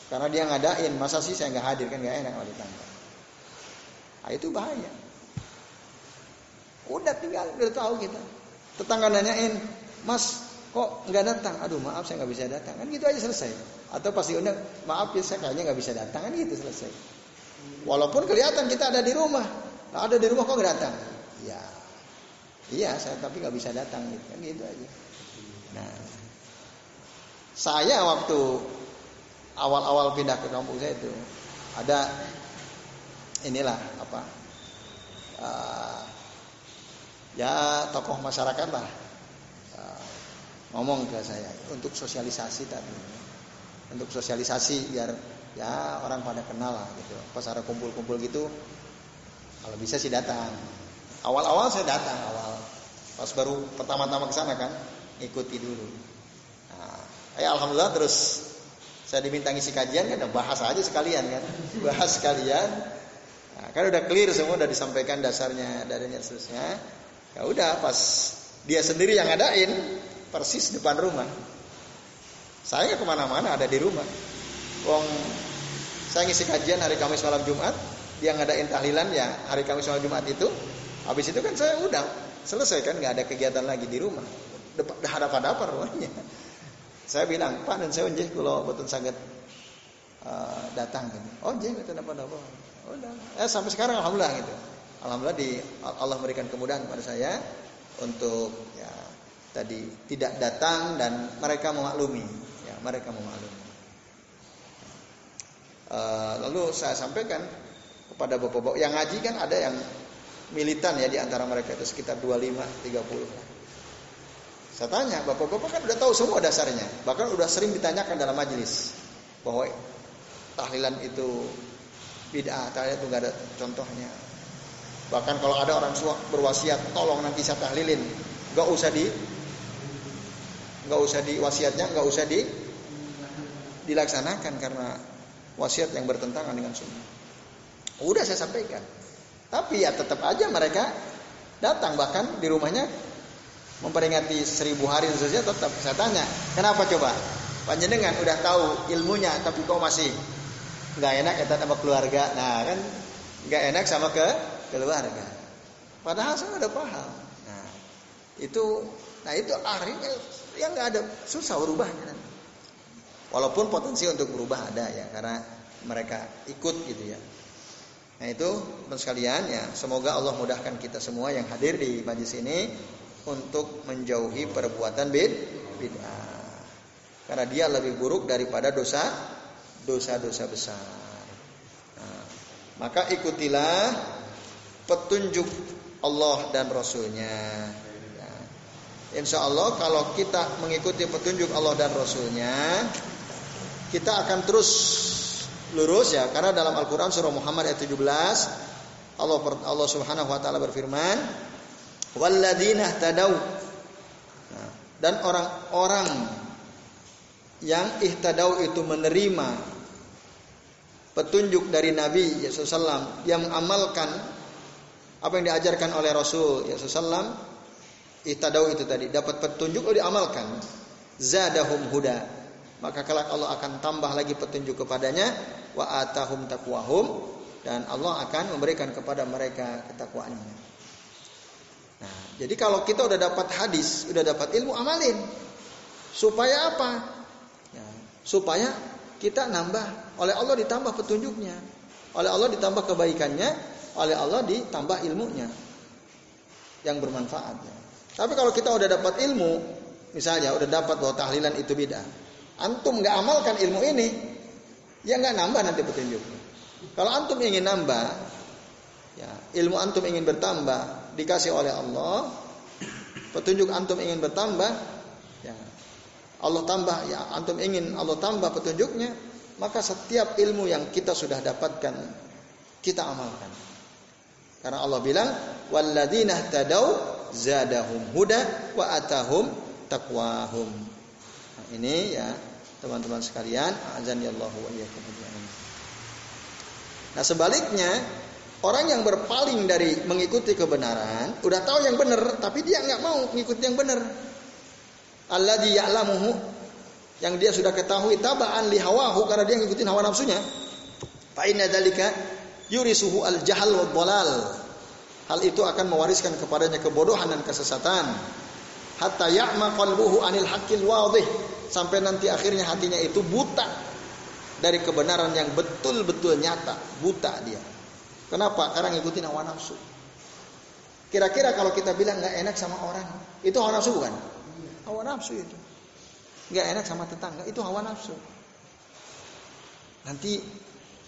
Karena dia ngadain, masa sih saya nggak hadir kan nggak enak sama tetangga. Nah itu bahaya. Udah tinggal, udah tahu kita. Tetangga nanyain, Mas kok nggak datang? Aduh maaf saya nggak bisa datang. Kan gitu aja selesai. Atau pasti undang, maaf ya saya kayaknya nggak bisa datang. Kan gitu selesai. Walaupun kelihatan kita ada di rumah. Nah, ada di rumah kok nggak datang? Ya, iya saya tapi nggak bisa datang. Gitu. Kan gitu aja. Nah, saya waktu awal-awal pindah ke kampung saya itu ada inilah apa uh, ya tokoh masyarakat lah ngomong ke saya untuk sosialisasi tadi untuk sosialisasi biar ya orang pada kenal lah gitu. Pas ada kumpul-kumpul gitu kalau bisa sih datang. Awal-awal saya datang awal. Pas baru pertama-tama ke sana kan ikuti dulu. Nah, ya alhamdulillah terus saya diminta ngisi kajian kan bahas aja sekalian kan. Bahas sekalian. Nah, kan udah clear semua udah disampaikan dasarnya darinya seterusnya. Ya udah pas dia sendiri yang ngadain persis depan rumah. Saya ke mana-mana ada di rumah. Wong saya ngisi kajian hari Kamis malam Jumat, dia ngadain tahlilan ya hari Kamis malam Jumat itu. Habis itu kan saya udah selesai kan nggak ada kegiatan lagi di rumah. Hadapan apa rumahnya. Saya bilang, Pak dan saya unjih kalau betul sangat uh, datang gitu. Oh jih betul apa apa. Udah. Eh sampai sekarang alhamdulillah gitu. Alhamdulillah di Allah memberikan kemudahan kepada saya untuk ya tadi tidak datang dan mereka memaklumi ya mereka memaklumi uh, lalu saya sampaikan kepada bapak-bapak yang ngaji kan ada yang militan ya di antara mereka itu sekitar 25 30 saya tanya bapak-bapak kan udah tahu semua dasarnya. Bahkan udah sering ditanyakan dalam majelis bahwa tahlilan itu bid'ah tahlilan itu gak ada contohnya. Bahkan kalau ada orang berwasiat tolong nanti saya tahlilin. Gak usah di nggak usah di wasiatnya nggak usah di dilaksanakan karena wasiat yang bertentangan dengan sunnah. Udah saya sampaikan. Tapi ya tetap aja mereka datang bahkan di rumahnya memperingati seribu hari saja tetap saya tanya kenapa coba panjenengan udah tahu ilmunya tapi kok masih nggak enak ya sama keluarga nah kan nggak enak sama ke keluarga padahal saya udah paham nah itu nah itu akhirnya Ya nggak ada susah berubahnya. Walaupun potensi untuk berubah ada ya karena mereka ikut gitu ya. Nah itu teman sekalian ya semoga Allah mudahkan kita semua yang hadir di majlis ini untuk menjauhi perbuatan bid bid'ah. Karena dia lebih buruk daripada dosa dosa-dosa besar. Nah, maka ikutilah petunjuk Allah dan Rasulnya. Ya. Insya Allah kalau kita mengikuti petunjuk Allah dan Rasulnya, kita akan terus lurus ya. Karena dalam Al-Quran surah Muhammad ayat 17, Allah Allah Subhanahu Wa Taala berfirman, "Walladina tadau." Nah, dan orang-orang yang ihtadau itu menerima petunjuk dari Nabi Yesus Sallam yang mengamalkan apa yang diajarkan oleh Rasul ya sallam itadau itu tadi dapat petunjuk lalu diamalkan zadahum huda maka kelak Allah akan tambah lagi petunjuk kepadanya wa atahum taqwahum dan Allah akan memberikan kepada mereka ketakwaannya. Nah, jadi kalau kita udah dapat hadis, udah dapat ilmu amalin. Supaya apa? Ya, supaya kita nambah oleh Allah ditambah petunjuknya. Oleh Allah ditambah kebaikannya, oleh Allah ditambah ilmunya yang bermanfaat. Tapi kalau kita udah dapat ilmu, misalnya udah dapat bahwa tahlilan itu beda, antum nggak amalkan ilmu ini, ya nggak nambah nanti petunjuknya. Kalau antum ingin nambah, ya ilmu antum ingin bertambah, dikasih oleh Allah, petunjuk antum ingin bertambah, ya Allah tambah, ya antum ingin Allah tambah petunjuknya, maka setiap ilmu yang kita sudah dapatkan kita amalkan. Karena Allah bilang walladzina tadau zadahum huda wa atahum taqwahum. Ini ya teman-teman sekalian, azan ya Allah wa Nah, sebaliknya orang yang berpaling dari mengikuti kebenaran, udah tahu yang benar tapi dia nggak mau mengikuti yang benar. Alladzi ya'lamuhu yang dia sudah ketahui tabaan li hawahu karena dia ngikutin hawa nafsunya. Fa inna dzalika yurisuhu al jahal wa. Hal itu akan mewariskan kepadanya kebodohan dan kesesatan. Hatta ya'ma qalbuhu anil haqqil wadih sampai nanti akhirnya hatinya itu buta dari kebenaran yang betul-betul nyata, buta dia. Kenapa? Karena ngikutin hawa nafsu. Kira-kira kalau kita bilang nggak enak sama orang, itu hawa nafsu bukan? Hawa nafsu itu. Nggak enak sama tetangga, itu hawa nafsu. Nanti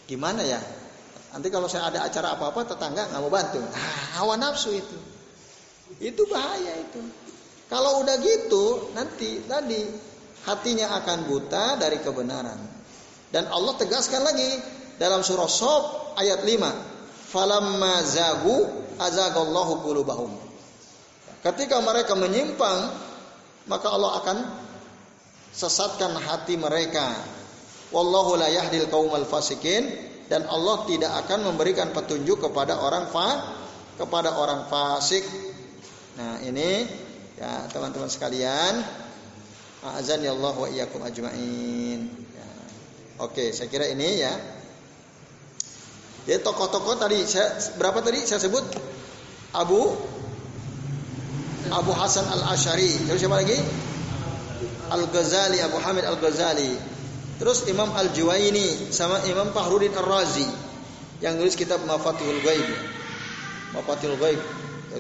gimana ya? Nanti kalau saya ada acara apa-apa tetangga nggak mau bantu. Ah, hawa nafsu itu. Itu bahaya itu. Kalau udah gitu, nanti tadi hatinya akan buta dari kebenaran. Dan Allah tegaskan lagi dalam surah Sob ayat 5. Falamma zagu azagallahu qulubahum. Ketika mereka menyimpang, maka Allah akan sesatkan hati mereka. Wallahu la yahdil qaumal fasikin dan Allah tidak akan memberikan petunjuk kepada orang fa kepada orang fasik. Nah, ini ya teman-teman sekalian, azan ya Allah wa iyyakum ajmain. Ya. Oke, saya kira ini ya. Jadi tokoh-tokoh tadi saya berapa tadi saya sebut Abu Abu Hasan Al Ashari. Terus siapa lagi? Al Ghazali Abu Hamid Al Ghazali. Terus Imam Al-Juwaini sama Imam Fahrudin Ar-Razi yang nulis kitab Mafatihul Ghaib. Mafatihul Ghaib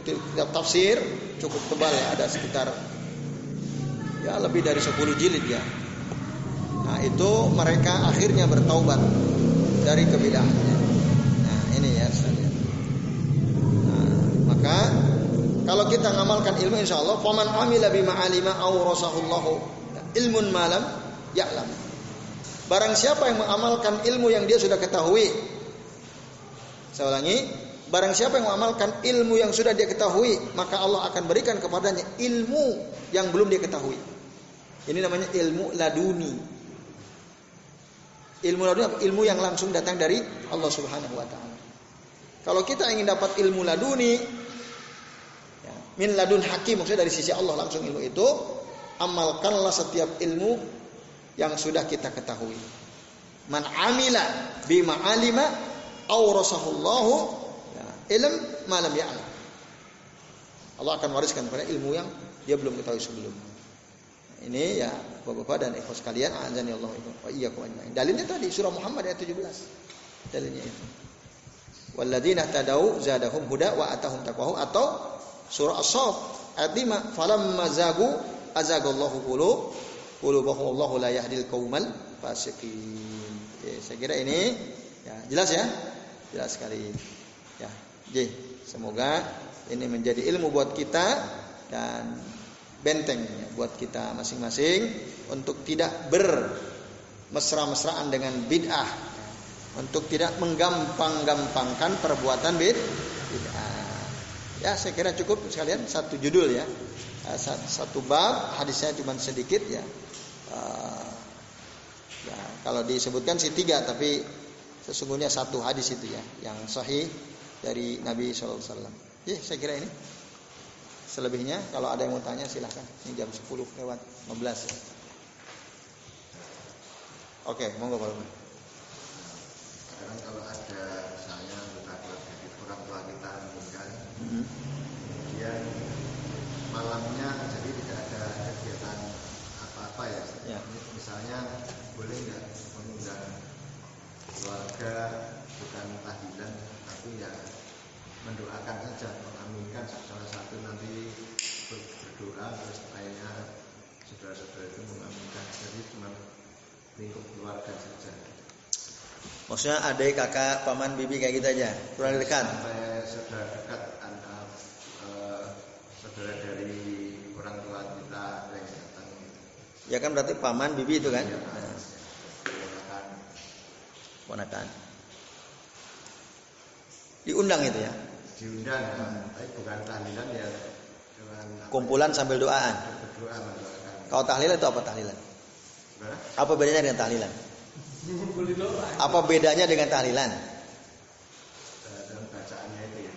kitab tafsir cukup tebal ya, ada sekitar ya lebih dari 10 jilid ya. Nah, itu mereka akhirnya bertaubat dari kebidahannya. Nah, ini ya saya. Nah, maka kalau kita ngamalkan ilmu insya Allah, faman amila bima alima aw rasahullahu ilmun malam ya'lam. Barang siapa yang mengamalkan ilmu yang dia sudah ketahui. Saya ulangi, barang siapa yang mengamalkan ilmu yang sudah dia ketahui, maka Allah akan berikan kepadanya ilmu yang belum dia ketahui. Ini namanya ilmu laduni. Ilmu laduni ilmu yang langsung datang dari Allah Subhanahu wa taala. Kalau kita ingin dapat ilmu laduni, ya, min ladun hakim maksudnya dari sisi Allah langsung ilmu itu, amalkanlah setiap ilmu yang sudah kita ketahui. Man amila bima alima awrasahullahu ya, ilm malam ya'lam. Allah akan wariskan pada ilmu yang dia belum ketahui sebelumnya. ini ya Bapak-bapak dan ikhwas sekalian, azan ya Allah wa iyyakum ajmain. Dalilnya tadi surah Muhammad ayat 17. Dalilnya itu. Walladzina tadau zadahum huda wa atahum taqwahu atau surah As-Saff ayat 5 falamma zagu azagallahu qulub qulubahum Allahu la yahdil qaumal fasiqin. Oke, saya kira ini ya jelas ya? Jelas sekali. Jadi, semoga ini menjadi ilmu buat kita dan benteng buat kita masing-masing untuk tidak bermesra-mesraan dengan bid'ah untuk tidak menggampang-gampangkan perbuatan bid bid'ah. Ya, saya kira cukup sekalian satu judul ya. Eh, satu bab, hadisnya cuma sedikit ya. Eh, ya, kalau disebutkan sih tiga, tapi sesungguhnya satu hadis itu ya, yang sahih dari Nabi SAW. Ya, saya kira ini. Selebihnya kalau ada yang mau tanya silahkan. Ini jam 10 lewat 15 ya. Oke, monggo Pak Sekarang kalau ada misalnya kita keluarga orang tua kita meninggal, mm-hmm. kemudian malamnya jadi tidak ada kegiatan apa-apa ya. ya. Misalnya boleh nggak mengundang keluarga bukan tahlilan tapi ya mendoakan saja mengaminkan salah satu nanti berdoa terus lainnya saudara-saudara itu mengaminkan. Jadi cuma lingkup keluarga saja. Maksudnya adik kakak paman bibi kayak gitu aja? Kurang dekat? sampai saudara dekat antara uh, saudara dari orang tua kita yang datang. Ya kan berarti paman bibi itu kan? Ya, nah. ponakan diundang itu ya diundang tapi bukan tahlilan ya dengan kumpulan sambil doaan? Berdoa kalau tahlilan itu apa tahlilan? Apa bedanya dengan tahlilan? Apa bedanya dengan tahlilan? Dalam bacaannya itu ya.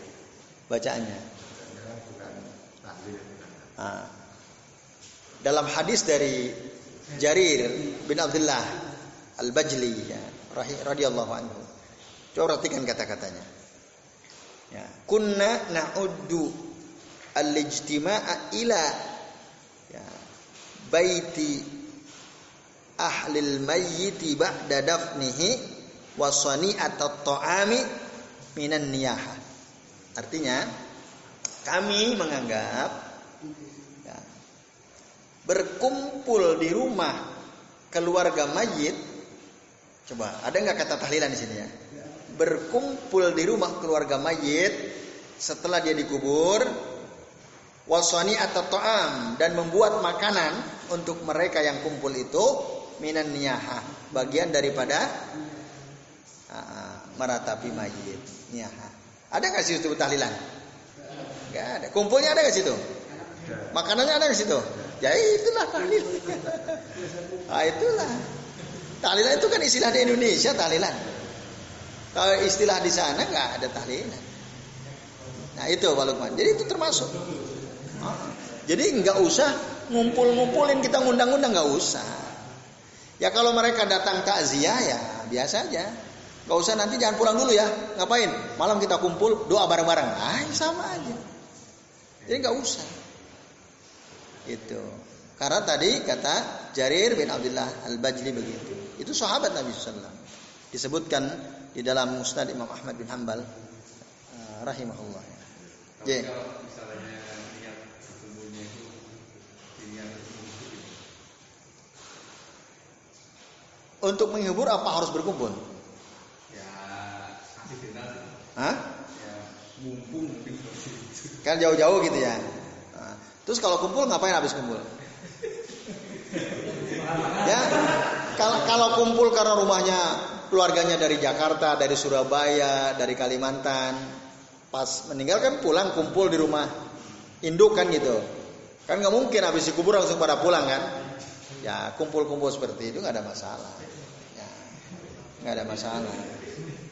Bacaannya. Ah. dalam hadis dari Jarir bin Abdullah Al-Bajli ya, radhiyallahu anhu. Coba perhatikan kata-katanya. Ya. Kunna na'uddu al-ijtima'a ila ya, baiti ahlil mayyiti ba'da dafnihi wa sani'at at-ta'ami minan niyaha. Artinya kami menganggap ya, berkumpul di rumah keluarga mayit coba ada nggak kata tahlilan di sini ya berkumpul di rumah keluarga mayit setelah dia dikubur wasani atau to'am dan membuat makanan untuk mereka yang kumpul itu minan niyaha bagian daripada uh, meratapi mayit niyaha. Ada nggak sih itu tahlilan? Nggak ada. Kumpulnya ada nggak situ? Makanannya ada nggak situ? Ya itulah tahlil. Nah, itulah. Tahlilan itu kan istilah di Indonesia tahlilan kalau istilah di sana nggak ada tahlilan. Nah itu Pak Lukman. Jadi itu termasuk. Jadi nggak usah ngumpul-ngumpulin kita ngundang-undang nggak usah. Ya kalau mereka datang takziah ya biasa aja. Gak usah nanti jangan pulang dulu ya. Ngapain? Malam kita kumpul doa bareng-bareng. Ah sama aja. Jadi nggak usah. Itu. Karena tadi kata Jarir bin Abdullah Al-Bajli begitu. Itu sahabat Nabi Sallallahu Disebutkan di dalam Musnad Imam Ahmad bin Hambal uh, rahimahullah. Ya. Untuk menghibur apa harus berkumpul? Ya, Hah? Ya, mumpung Kan jauh-jauh gitu ya. Nah, terus kalau kumpul ngapain habis kumpul? ya, kalau kalau kumpul karena rumahnya keluarganya dari Jakarta, dari Surabaya, dari Kalimantan. Pas meninggal kan pulang kumpul di rumah induk kan gitu. Kan nggak mungkin habis dikubur langsung pada pulang kan. Ya kumpul-kumpul seperti itu nggak ada masalah. Ya, nggak ada masalah.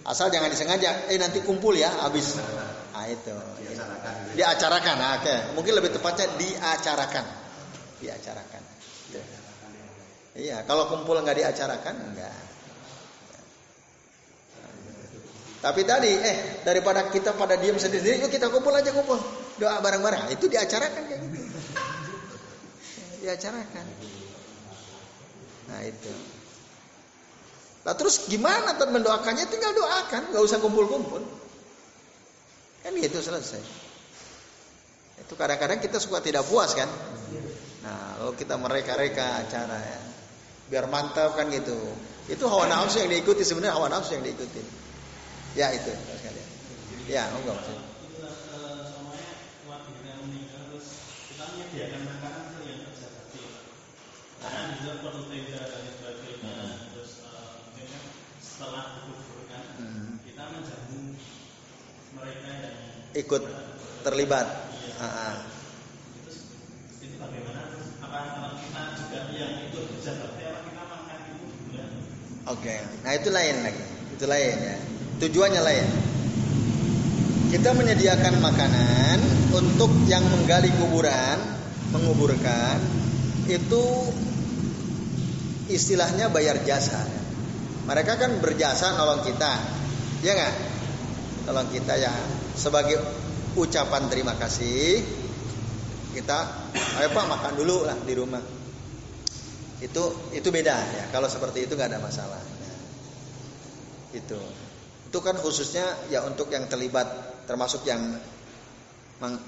Asal jangan disengaja. Eh nanti kumpul ya habis. Nah itu. Diacarakan. Diacarakan. Nah, oke. Mungkin lebih tepatnya diacarakan. Diacarakan. Iya. Kalau kumpul nggak diacarakan enggak. Tapi tadi eh daripada kita pada diam sendiri, yuk kita kumpul aja kumpul. Doa bareng-bareng. Nah, itu diacarakan kayak gitu. diacarakan. Nah itu. Nah terus gimana tuh mendoakannya? Tinggal doakan, nggak usah kumpul-kumpul. Kan gitu selesai. Itu kadang-kadang kita suka tidak puas kan. Nah lalu kita mereka-reka acara ya. Biar mantap kan gitu. Itu hawa nafsu yang diikuti sebenarnya hawa nafsu yang diikuti. Ya itu. Ya, itu yang konservatif. Karena di dalam perlu tenda dan sebagainya, terus mungkin setelah dikuburkan kita menjamu mereka yang ikut terlibat. Iya. Terus itu bagaimana? Apa kita juga yang ikut bakti apa kita makan itu? Oke, nah itu lain lagi, itu lain ya. Tujuannya lain. Kita menyediakan makanan untuk yang menggali kuburan menguburkan itu istilahnya bayar jasa. Mereka kan berjasa nolong kita, ya nggak? Nolong kita ya sebagai ucapan terima kasih kita, ayo pak makan dulu lah di rumah. Itu itu beda ya. Kalau seperti itu nggak ada masalah. Nah, itu itu kan khususnya ya untuk yang terlibat termasuk yang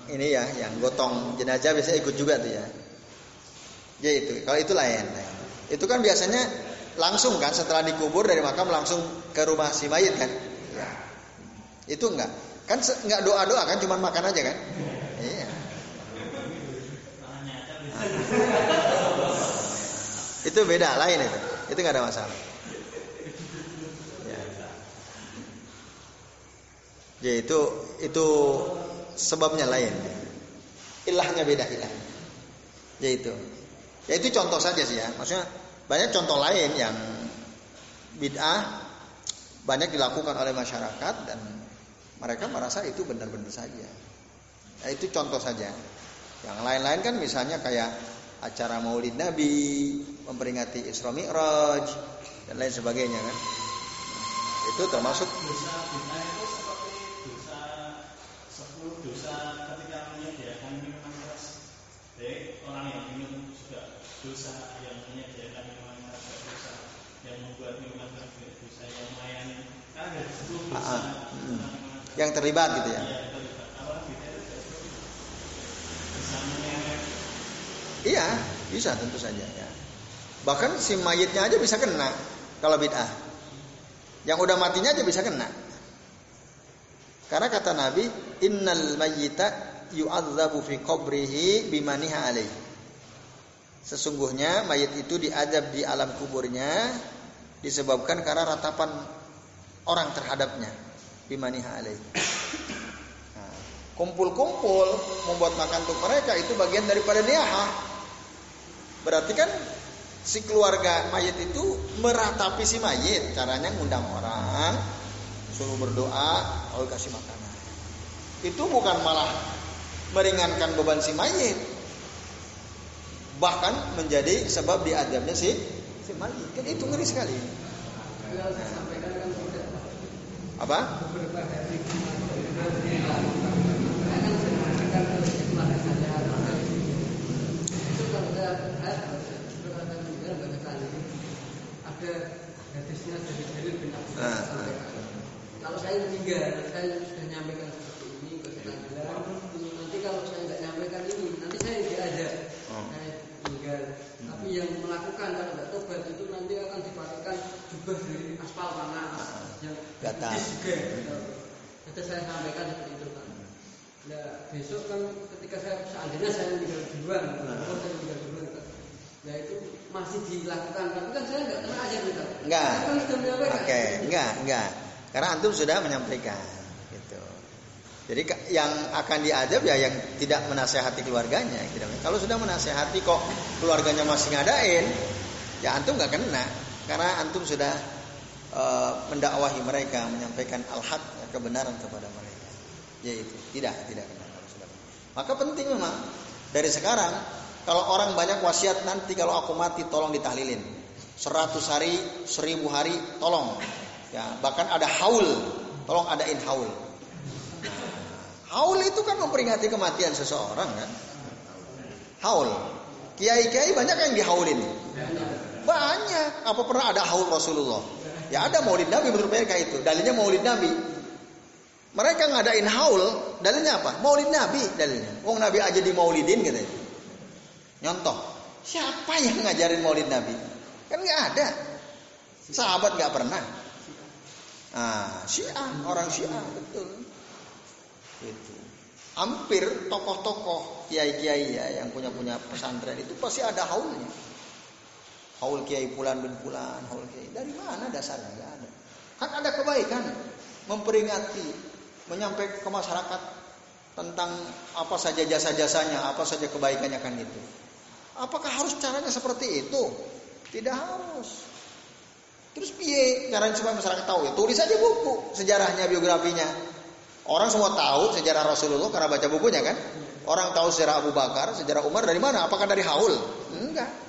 ini ya yang gotong jenazah biasanya ikut juga tuh ya. Ya itu, kalau itu lain. Itu kan biasanya langsung kan setelah dikubur dari makam langsung ke rumah si mayit kan. Ya. Itu enggak. Kan enggak doa-doa kan cuma makan aja kan? Iya. itu beda lain itu. Itu enggak ada masalah. Ya. Ya itu itu sebabnya lain. Ilahnya beda ilah. Yaitu. Ya itu contoh saja sih ya. Maksudnya banyak contoh lain yang bid'ah banyak dilakukan oleh masyarakat dan mereka merasa itu benar-benar saja. Ya, itu contoh saja. Yang lain-lain kan misalnya kayak acara Maulid Nabi, memperingati Isra Mi'raj dan lain sebagainya kan. Itu termasuk dosa ketika menyediakan minuman keras baik orang yang minum juga dosa yang menyediakan minuman keras juga dosa yang membuat minuman keras juga dosa yang melayani kan ada sepuluh dosa ah, ah. Hmm. yang terlibat gitu ya, ya terlibat. Iya, bisa tentu saja ya. Bahkan si mayitnya aja bisa kena kalau bid'ah. Yang udah matinya aja bisa kena. Karena kata Nabi, innal mayyita yu'adzabu fi qabrihi bimaniha alaih. Sesungguhnya mayit itu diadab di alam kuburnya disebabkan karena ratapan orang terhadapnya bimaniha alaih. Nah, kumpul-kumpul membuat makan untuk mereka itu bagian daripada niyaha. Berarti kan si keluarga mayit itu meratapi si mayit, caranya ngundang orang, suruh berdoa, lalu kasih makanan. Itu bukan malah meringankan beban si mayit. Bahkan menjadi sebab diadabnya si si mayit. Kan itu ngeri sekali. Apa? ada hadisnya dari Jalil bin kalau saya meninggal, saya sudah nyampaikan seperti ini ke pengadilan. Nanti kalau saya nggak nyampaikan ini, nanti saya tidak ada. Oh. Saya meninggal. Hmm. Tapi yang melakukan kalau nggak tobat itu nanti akan dipakaikan jubah dari aspal panas ah. Juga. Itu saya sampaikan seperti itu kan. Nah besok kan ketika saya seandainya saya meninggal duluan, nah. saya meninggal duluan kan. Nah itu masih dilakukan, tapi kan saya nggak kena aja gitu. Enggak. Kan Oke, okay. enggak, enggak. Karena antum sudah menyampaikan gitu. Jadi yang akan diadab ya yang tidak menasehati keluarganya, tidak. Kalau sudah menasehati kok keluarganya masih ngadain, ya antum nggak kena karena antum sudah uh, mendakwahi mereka, menyampaikan al-haq kebenaran kepada mereka. Yaitu tidak tidak sudah. Maka penting memang dari sekarang kalau orang banyak wasiat nanti kalau aku mati tolong ditahlilin. Seratus hari, seribu hari, tolong Ya, bahkan ada haul. Tolong adain haul. Haul itu kan memperingati kematian seseorang kan. Haul. Kiai-kiai banyak yang dihaulin. Banyak. Apa pernah ada haul Rasulullah? Ya ada maulid Nabi menurut mereka itu. Dalilnya maulid Nabi. Mereka ngadain haul, dalilnya apa? Maulid Nabi dalilnya. Wong Nabi aja di maulidin gitu. Nyontoh. Siapa yang ngajarin maulid Nabi? Kan nggak ada. Sahabat nggak pernah. Ah, Syiah, orang Syiah betul. Itu. Hampir tokoh-tokoh kiai-kiai ya yang punya punya pesantren itu pasti ada haulnya. Haul kiai pulan bin pulan, haul kiai. Dari mana dasarnya? Gak ada. Kan ada kebaikan, memperingati, menyampaikan ke masyarakat tentang apa saja jasa-jasanya, apa saja kebaikannya kan itu. Apakah harus caranya seperti itu? Tidak harus. Terus piye caranya supaya masyarakat tahu ya? Tulis aja buku sejarahnya, biografinya. Orang semua tahu sejarah Rasulullah karena baca bukunya kan. Orang tahu sejarah Abu Bakar, sejarah Umar dari mana? Apakah dari haul? Enggak.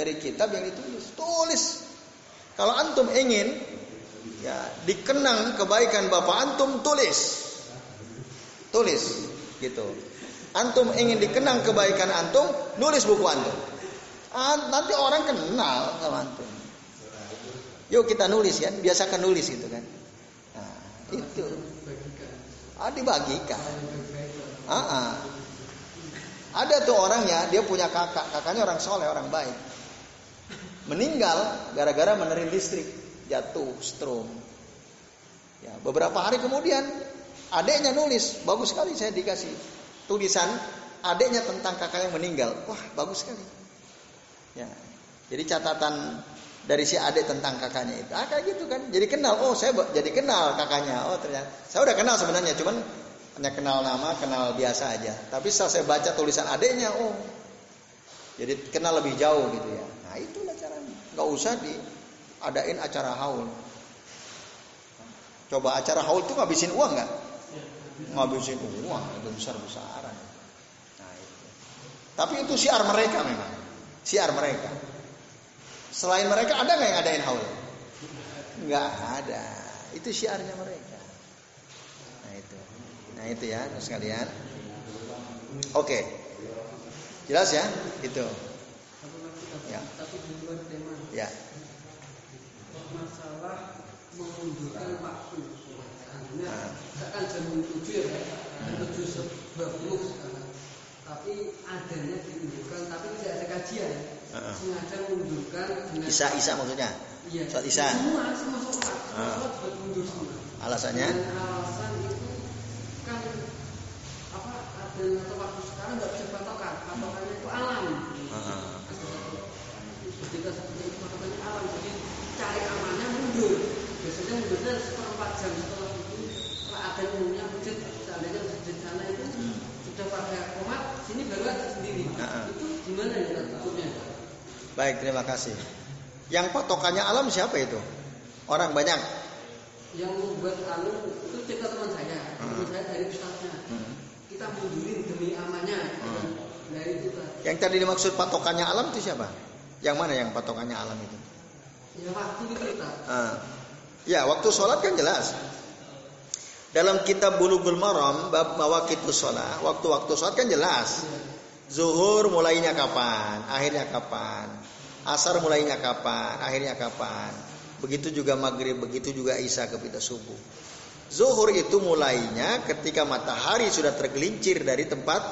Dari kitab yang ditulis. Tulis. Kalau antum ingin ya dikenang kebaikan bapak antum tulis. Tulis gitu. Antum ingin dikenang kebaikan antum, nulis buku antum. Nanti orang kenal sama antum. Yuk kita nulis kan, biasakan nulis gitu kan. Nah, itu. Ah, dibagikan. Ah, ah. Ada tuh orangnya, dia punya kakak, kakaknya orang soleh, orang baik. Meninggal gara-gara menerin listrik, jatuh, stroke. Ya, beberapa hari kemudian adiknya nulis, bagus sekali saya dikasih tulisan adiknya tentang kakak yang meninggal. Wah, bagus sekali. Ya. Jadi catatan dari si adik tentang kakaknya itu. Ah kayak gitu kan. Jadi kenal. Oh saya jadi kenal kakaknya. Oh ternyata saya udah kenal sebenarnya. Cuman hanya kenal nama, kenal biasa aja. Tapi setelah saya baca tulisan adiknya, oh jadi kenal lebih jauh gitu ya. Nah itulah caranya. Gak usah diadain acara haul. Coba acara haul tuh ngabisin uang nggak? Ngabisin uang itu besar besaran. Nah. Tapi itu siar mereka memang. Siar mereka. Selain mereka ada nggak yang ngadain haul? Nggak ada. Itu syiarnya mereka. Nah itu. Nah itu ya, sekalian. Oke. Jelas ya? Itu. Ya. Masalah mengundurkan waktu. Nah, kan jam 7 ya, 7 sebagus tapi adanya diundurkan tapi tidak ada kajian. Uh-uh. sengaja mundurkan dengan Isa Isa maksudnya? Iya. Sholat Isa. Semua semua sholat uh. sholat buat mundur semua. Alasannya? Dan alasan itu kan apa ada atau waktu sekarang nggak bisa patokan patokannya itu alam uh-huh. ketika seperti itu patokannya alam jadi cari amannya mundur biasanya mundurnya seperempat jam setelah itu kalau ada umumnya masjid seandainya masjid sana itu hmm. sudah pada komat sini baru ada sendiri uh-huh. itu gimana ya tutupnya Baik, terima kasih. Yang patokannya alam siapa itu? Orang banyak. Yang membuat alam itu cerita teman saya, hmm. teman saya dari ustaznya. Hmm. Kita mundurin demi amannya. Hmm. Nah itu. Yang tadi dimaksud patokannya alam itu siapa? Yang mana yang patokannya alam itu? Ya waktu itu kita. Hmm. Ya waktu sholat kan jelas. Dalam kitab Bulughul Maram bab mawaqitus sholat, waktu-waktu sholat kan jelas. Zuhur mulainya kapan? Akhirnya kapan? Asar mulainya kapan? Akhirnya kapan? Begitu juga maghrib, begitu juga isya kepada subuh. Zuhur itu mulainya ketika matahari sudah tergelincir dari tempat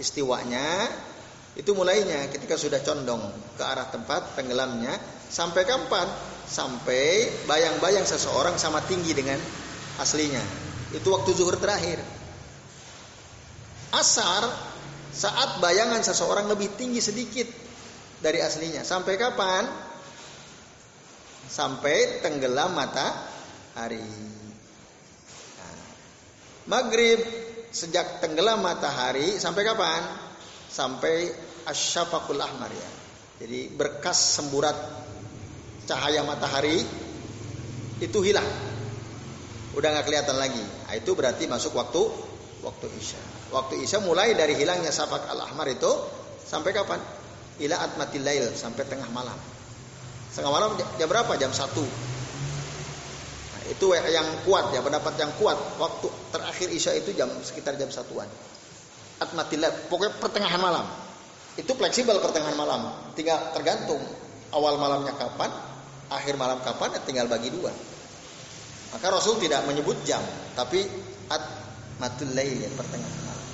istiwanya. Itu mulainya ketika sudah condong ke arah tempat tenggelamnya. Sampai kapan? Sampai bayang-bayang seseorang sama tinggi dengan aslinya. Itu waktu zuhur terakhir. Asar saat bayangan seseorang lebih tinggi sedikit dari aslinya. Sampai kapan? Sampai tenggelam matahari. Nah, maghrib sejak tenggelam matahari sampai kapan? Sampai asyafakul ahmar ya. Jadi berkas semburat cahaya matahari itu hilang. Udah nggak kelihatan lagi. Nah, itu berarti masuk waktu waktu isya. Waktu isya mulai dari hilangnya safak al-ahmar itu sampai kapan? Ila atmatil lail sampai tengah malam. Tengah malam jam berapa? Jam 1. Nah, itu yang kuat ya, pendapat yang kuat. Waktu terakhir isya itu jam sekitar jam satuan. Atmatil lail, pokoknya pertengahan malam. itu fleksibel pertengahan malam. Tinggal tergantung awal malamnya kapan, akhir malam kapan, ya tinggal bagi dua. Maka Rasul tidak menyebut jam, tapi at matul lail ya pertengahan malam.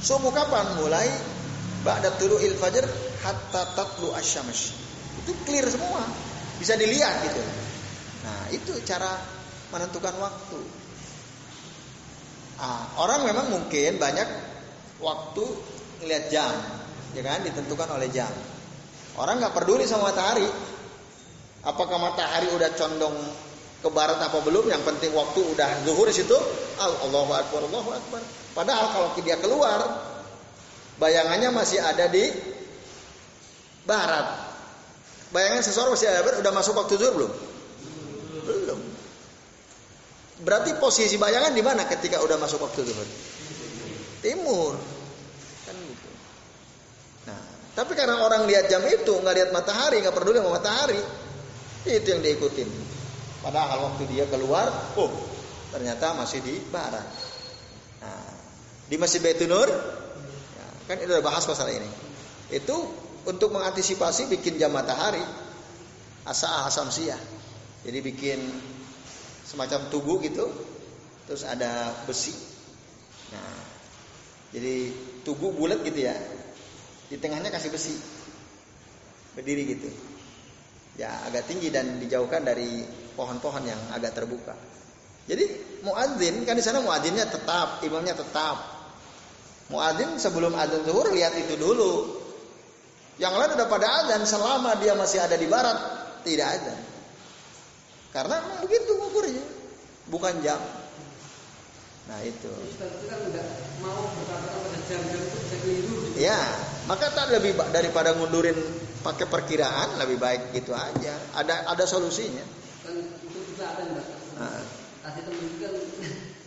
Subuh kapan? Mulai ba'da tulu'il fajr hatta tatlu asyams. Itu clear semua. Bisa dilihat gitu. Nah, itu cara menentukan waktu. Nah, orang memang mungkin banyak waktu lihat jam, ya kan ditentukan oleh jam. Orang nggak peduli sama matahari. Apakah matahari udah condong ke barat apa belum? Yang penting waktu udah zuhur di situ. Allahu akbar, Allahu akbar. Padahal kalau dia keluar, bayangannya masih ada di barat. Bayangan seseorang masih ada udah masuk waktu zuhur belum? Belum. Berarti posisi bayangan di mana ketika udah masuk waktu zuhur? Timur. Tapi karena orang lihat jam itu, nggak lihat matahari, nggak peduli sama matahari, itu yang diikutin. Padahal waktu dia keluar, oh ternyata masih di barat. Nah, di Masjid Baitur Nur, ya, kan itu udah bahas masalah ini. Itu untuk mengantisipasi bikin jam matahari, asa asam siah. Jadi bikin semacam tugu gitu, terus ada besi. Nah, jadi tugu bulat gitu ya, di tengahnya kasih besi. Berdiri gitu. Ya agak tinggi dan dijauhkan dari pohon-pohon yang agak terbuka. Jadi muadzin kan di sana muadzinnya tetap, imamnya tetap. Muadzin sebelum adzan zuhur lihat itu dulu. Yang lain udah pada adzan selama dia masih ada di barat tidak adzan. Karena memang begitu ukurnya, bukan jam. Nah itu. Ya, maka tak lebih daripada ngundurin pakai perkiraan lebih baik gitu aja. Ada ada solusinya. Kan itu juga ada mbak. Nah. Tadi temen kan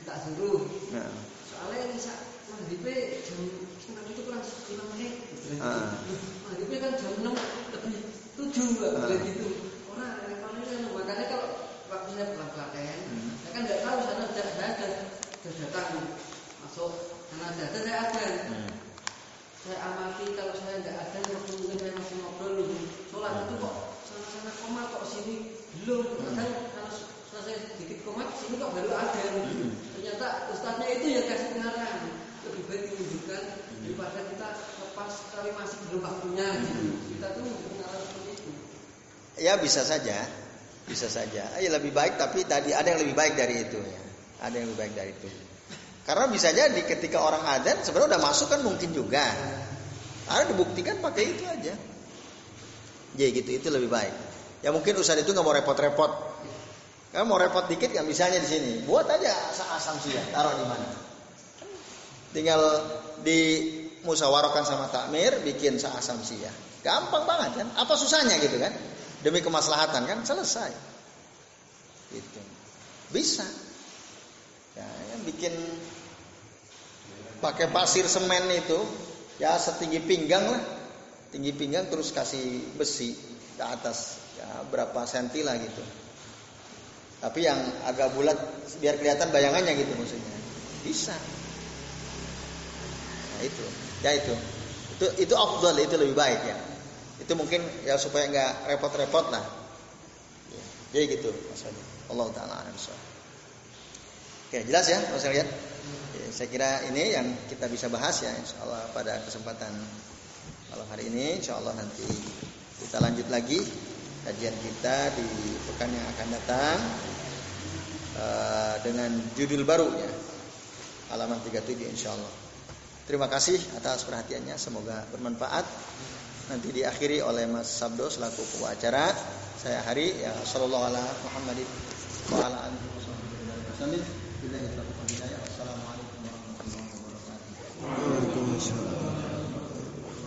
tak suruh. Nah. Soalnya bisa maghrib jam setengah itu kurang lima menit. Nah. Maghrib kan jam enam lebih tujuh nggak boleh gitu. Orang yang paling makanya kalau waktu saya pulang pelatihan, hmm. saya kan nggak tahu sana ada ada datang masuk karena ada saya ada hmm. saya amati kalau saya nggak ada waktu mungkin saya masih ngobrol dulu sholat hmm. itu kok sana-sana koma kok sini belum kadang kalau selesai sedikit komat sini kok baru ada ternyata ustadznya itu yang kasih pengarang lebih baik ditunjukkan daripada kita lepas kali masih belum waktunya kita tuh pengarang seperti itu ya bisa saja bisa saja ya lebih baik tapi tadi ada yang lebih baik dari itu ya ada yang lebih baik dari itu. Karena bisa jadi ketika orang adzan sebenarnya udah masuk kan mungkin juga. Ada dibuktikan pakai itu aja. Ya gitu itu lebih baik. Ya mungkin usaha itu nggak mau repot-repot. Kamu mau repot dikit nggak misalnya di sini. Buat aja asam sih taruh di mana. Tinggal di musyawarahkan sama takmir bikin asam ya. Gampang banget kan? Apa susahnya gitu kan? Demi kemaslahatan kan selesai. Gitu. Bisa ya, ya bikin pakai pasir semen itu ya setinggi pinggang lah tinggi pinggang terus kasih besi ke atas ya berapa senti lah gitu. Tapi yang agak bulat biar kelihatan bayangannya gitu maksudnya. Bisa. Nah itu. Ya itu. Itu itu afdal itu lebih baik ya. Itu mungkin ya supaya nggak repot-repot lah. Ya, jadi gitu maksudnya Allah taala Oke, jelas ya, Mas lihat. Oke, saya kira ini yang kita bisa bahas ya, insya Allah pada kesempatan malam hari ini, insya Allah nanti kita lanjut lagi kajian kita di pekan yang akan datang uh, dengan judul baru ya, halaman 37 insya Allah. Terima kasih atas perhatiannya, semoga bermanfaat. Nanti diakhiri oleh Mas Sabdo selaku pembicara. Saya Hari ya sallallahu Muhammadin ala alihi wasallam. Wassalamualaikum warahmatullahi wabarakatuh.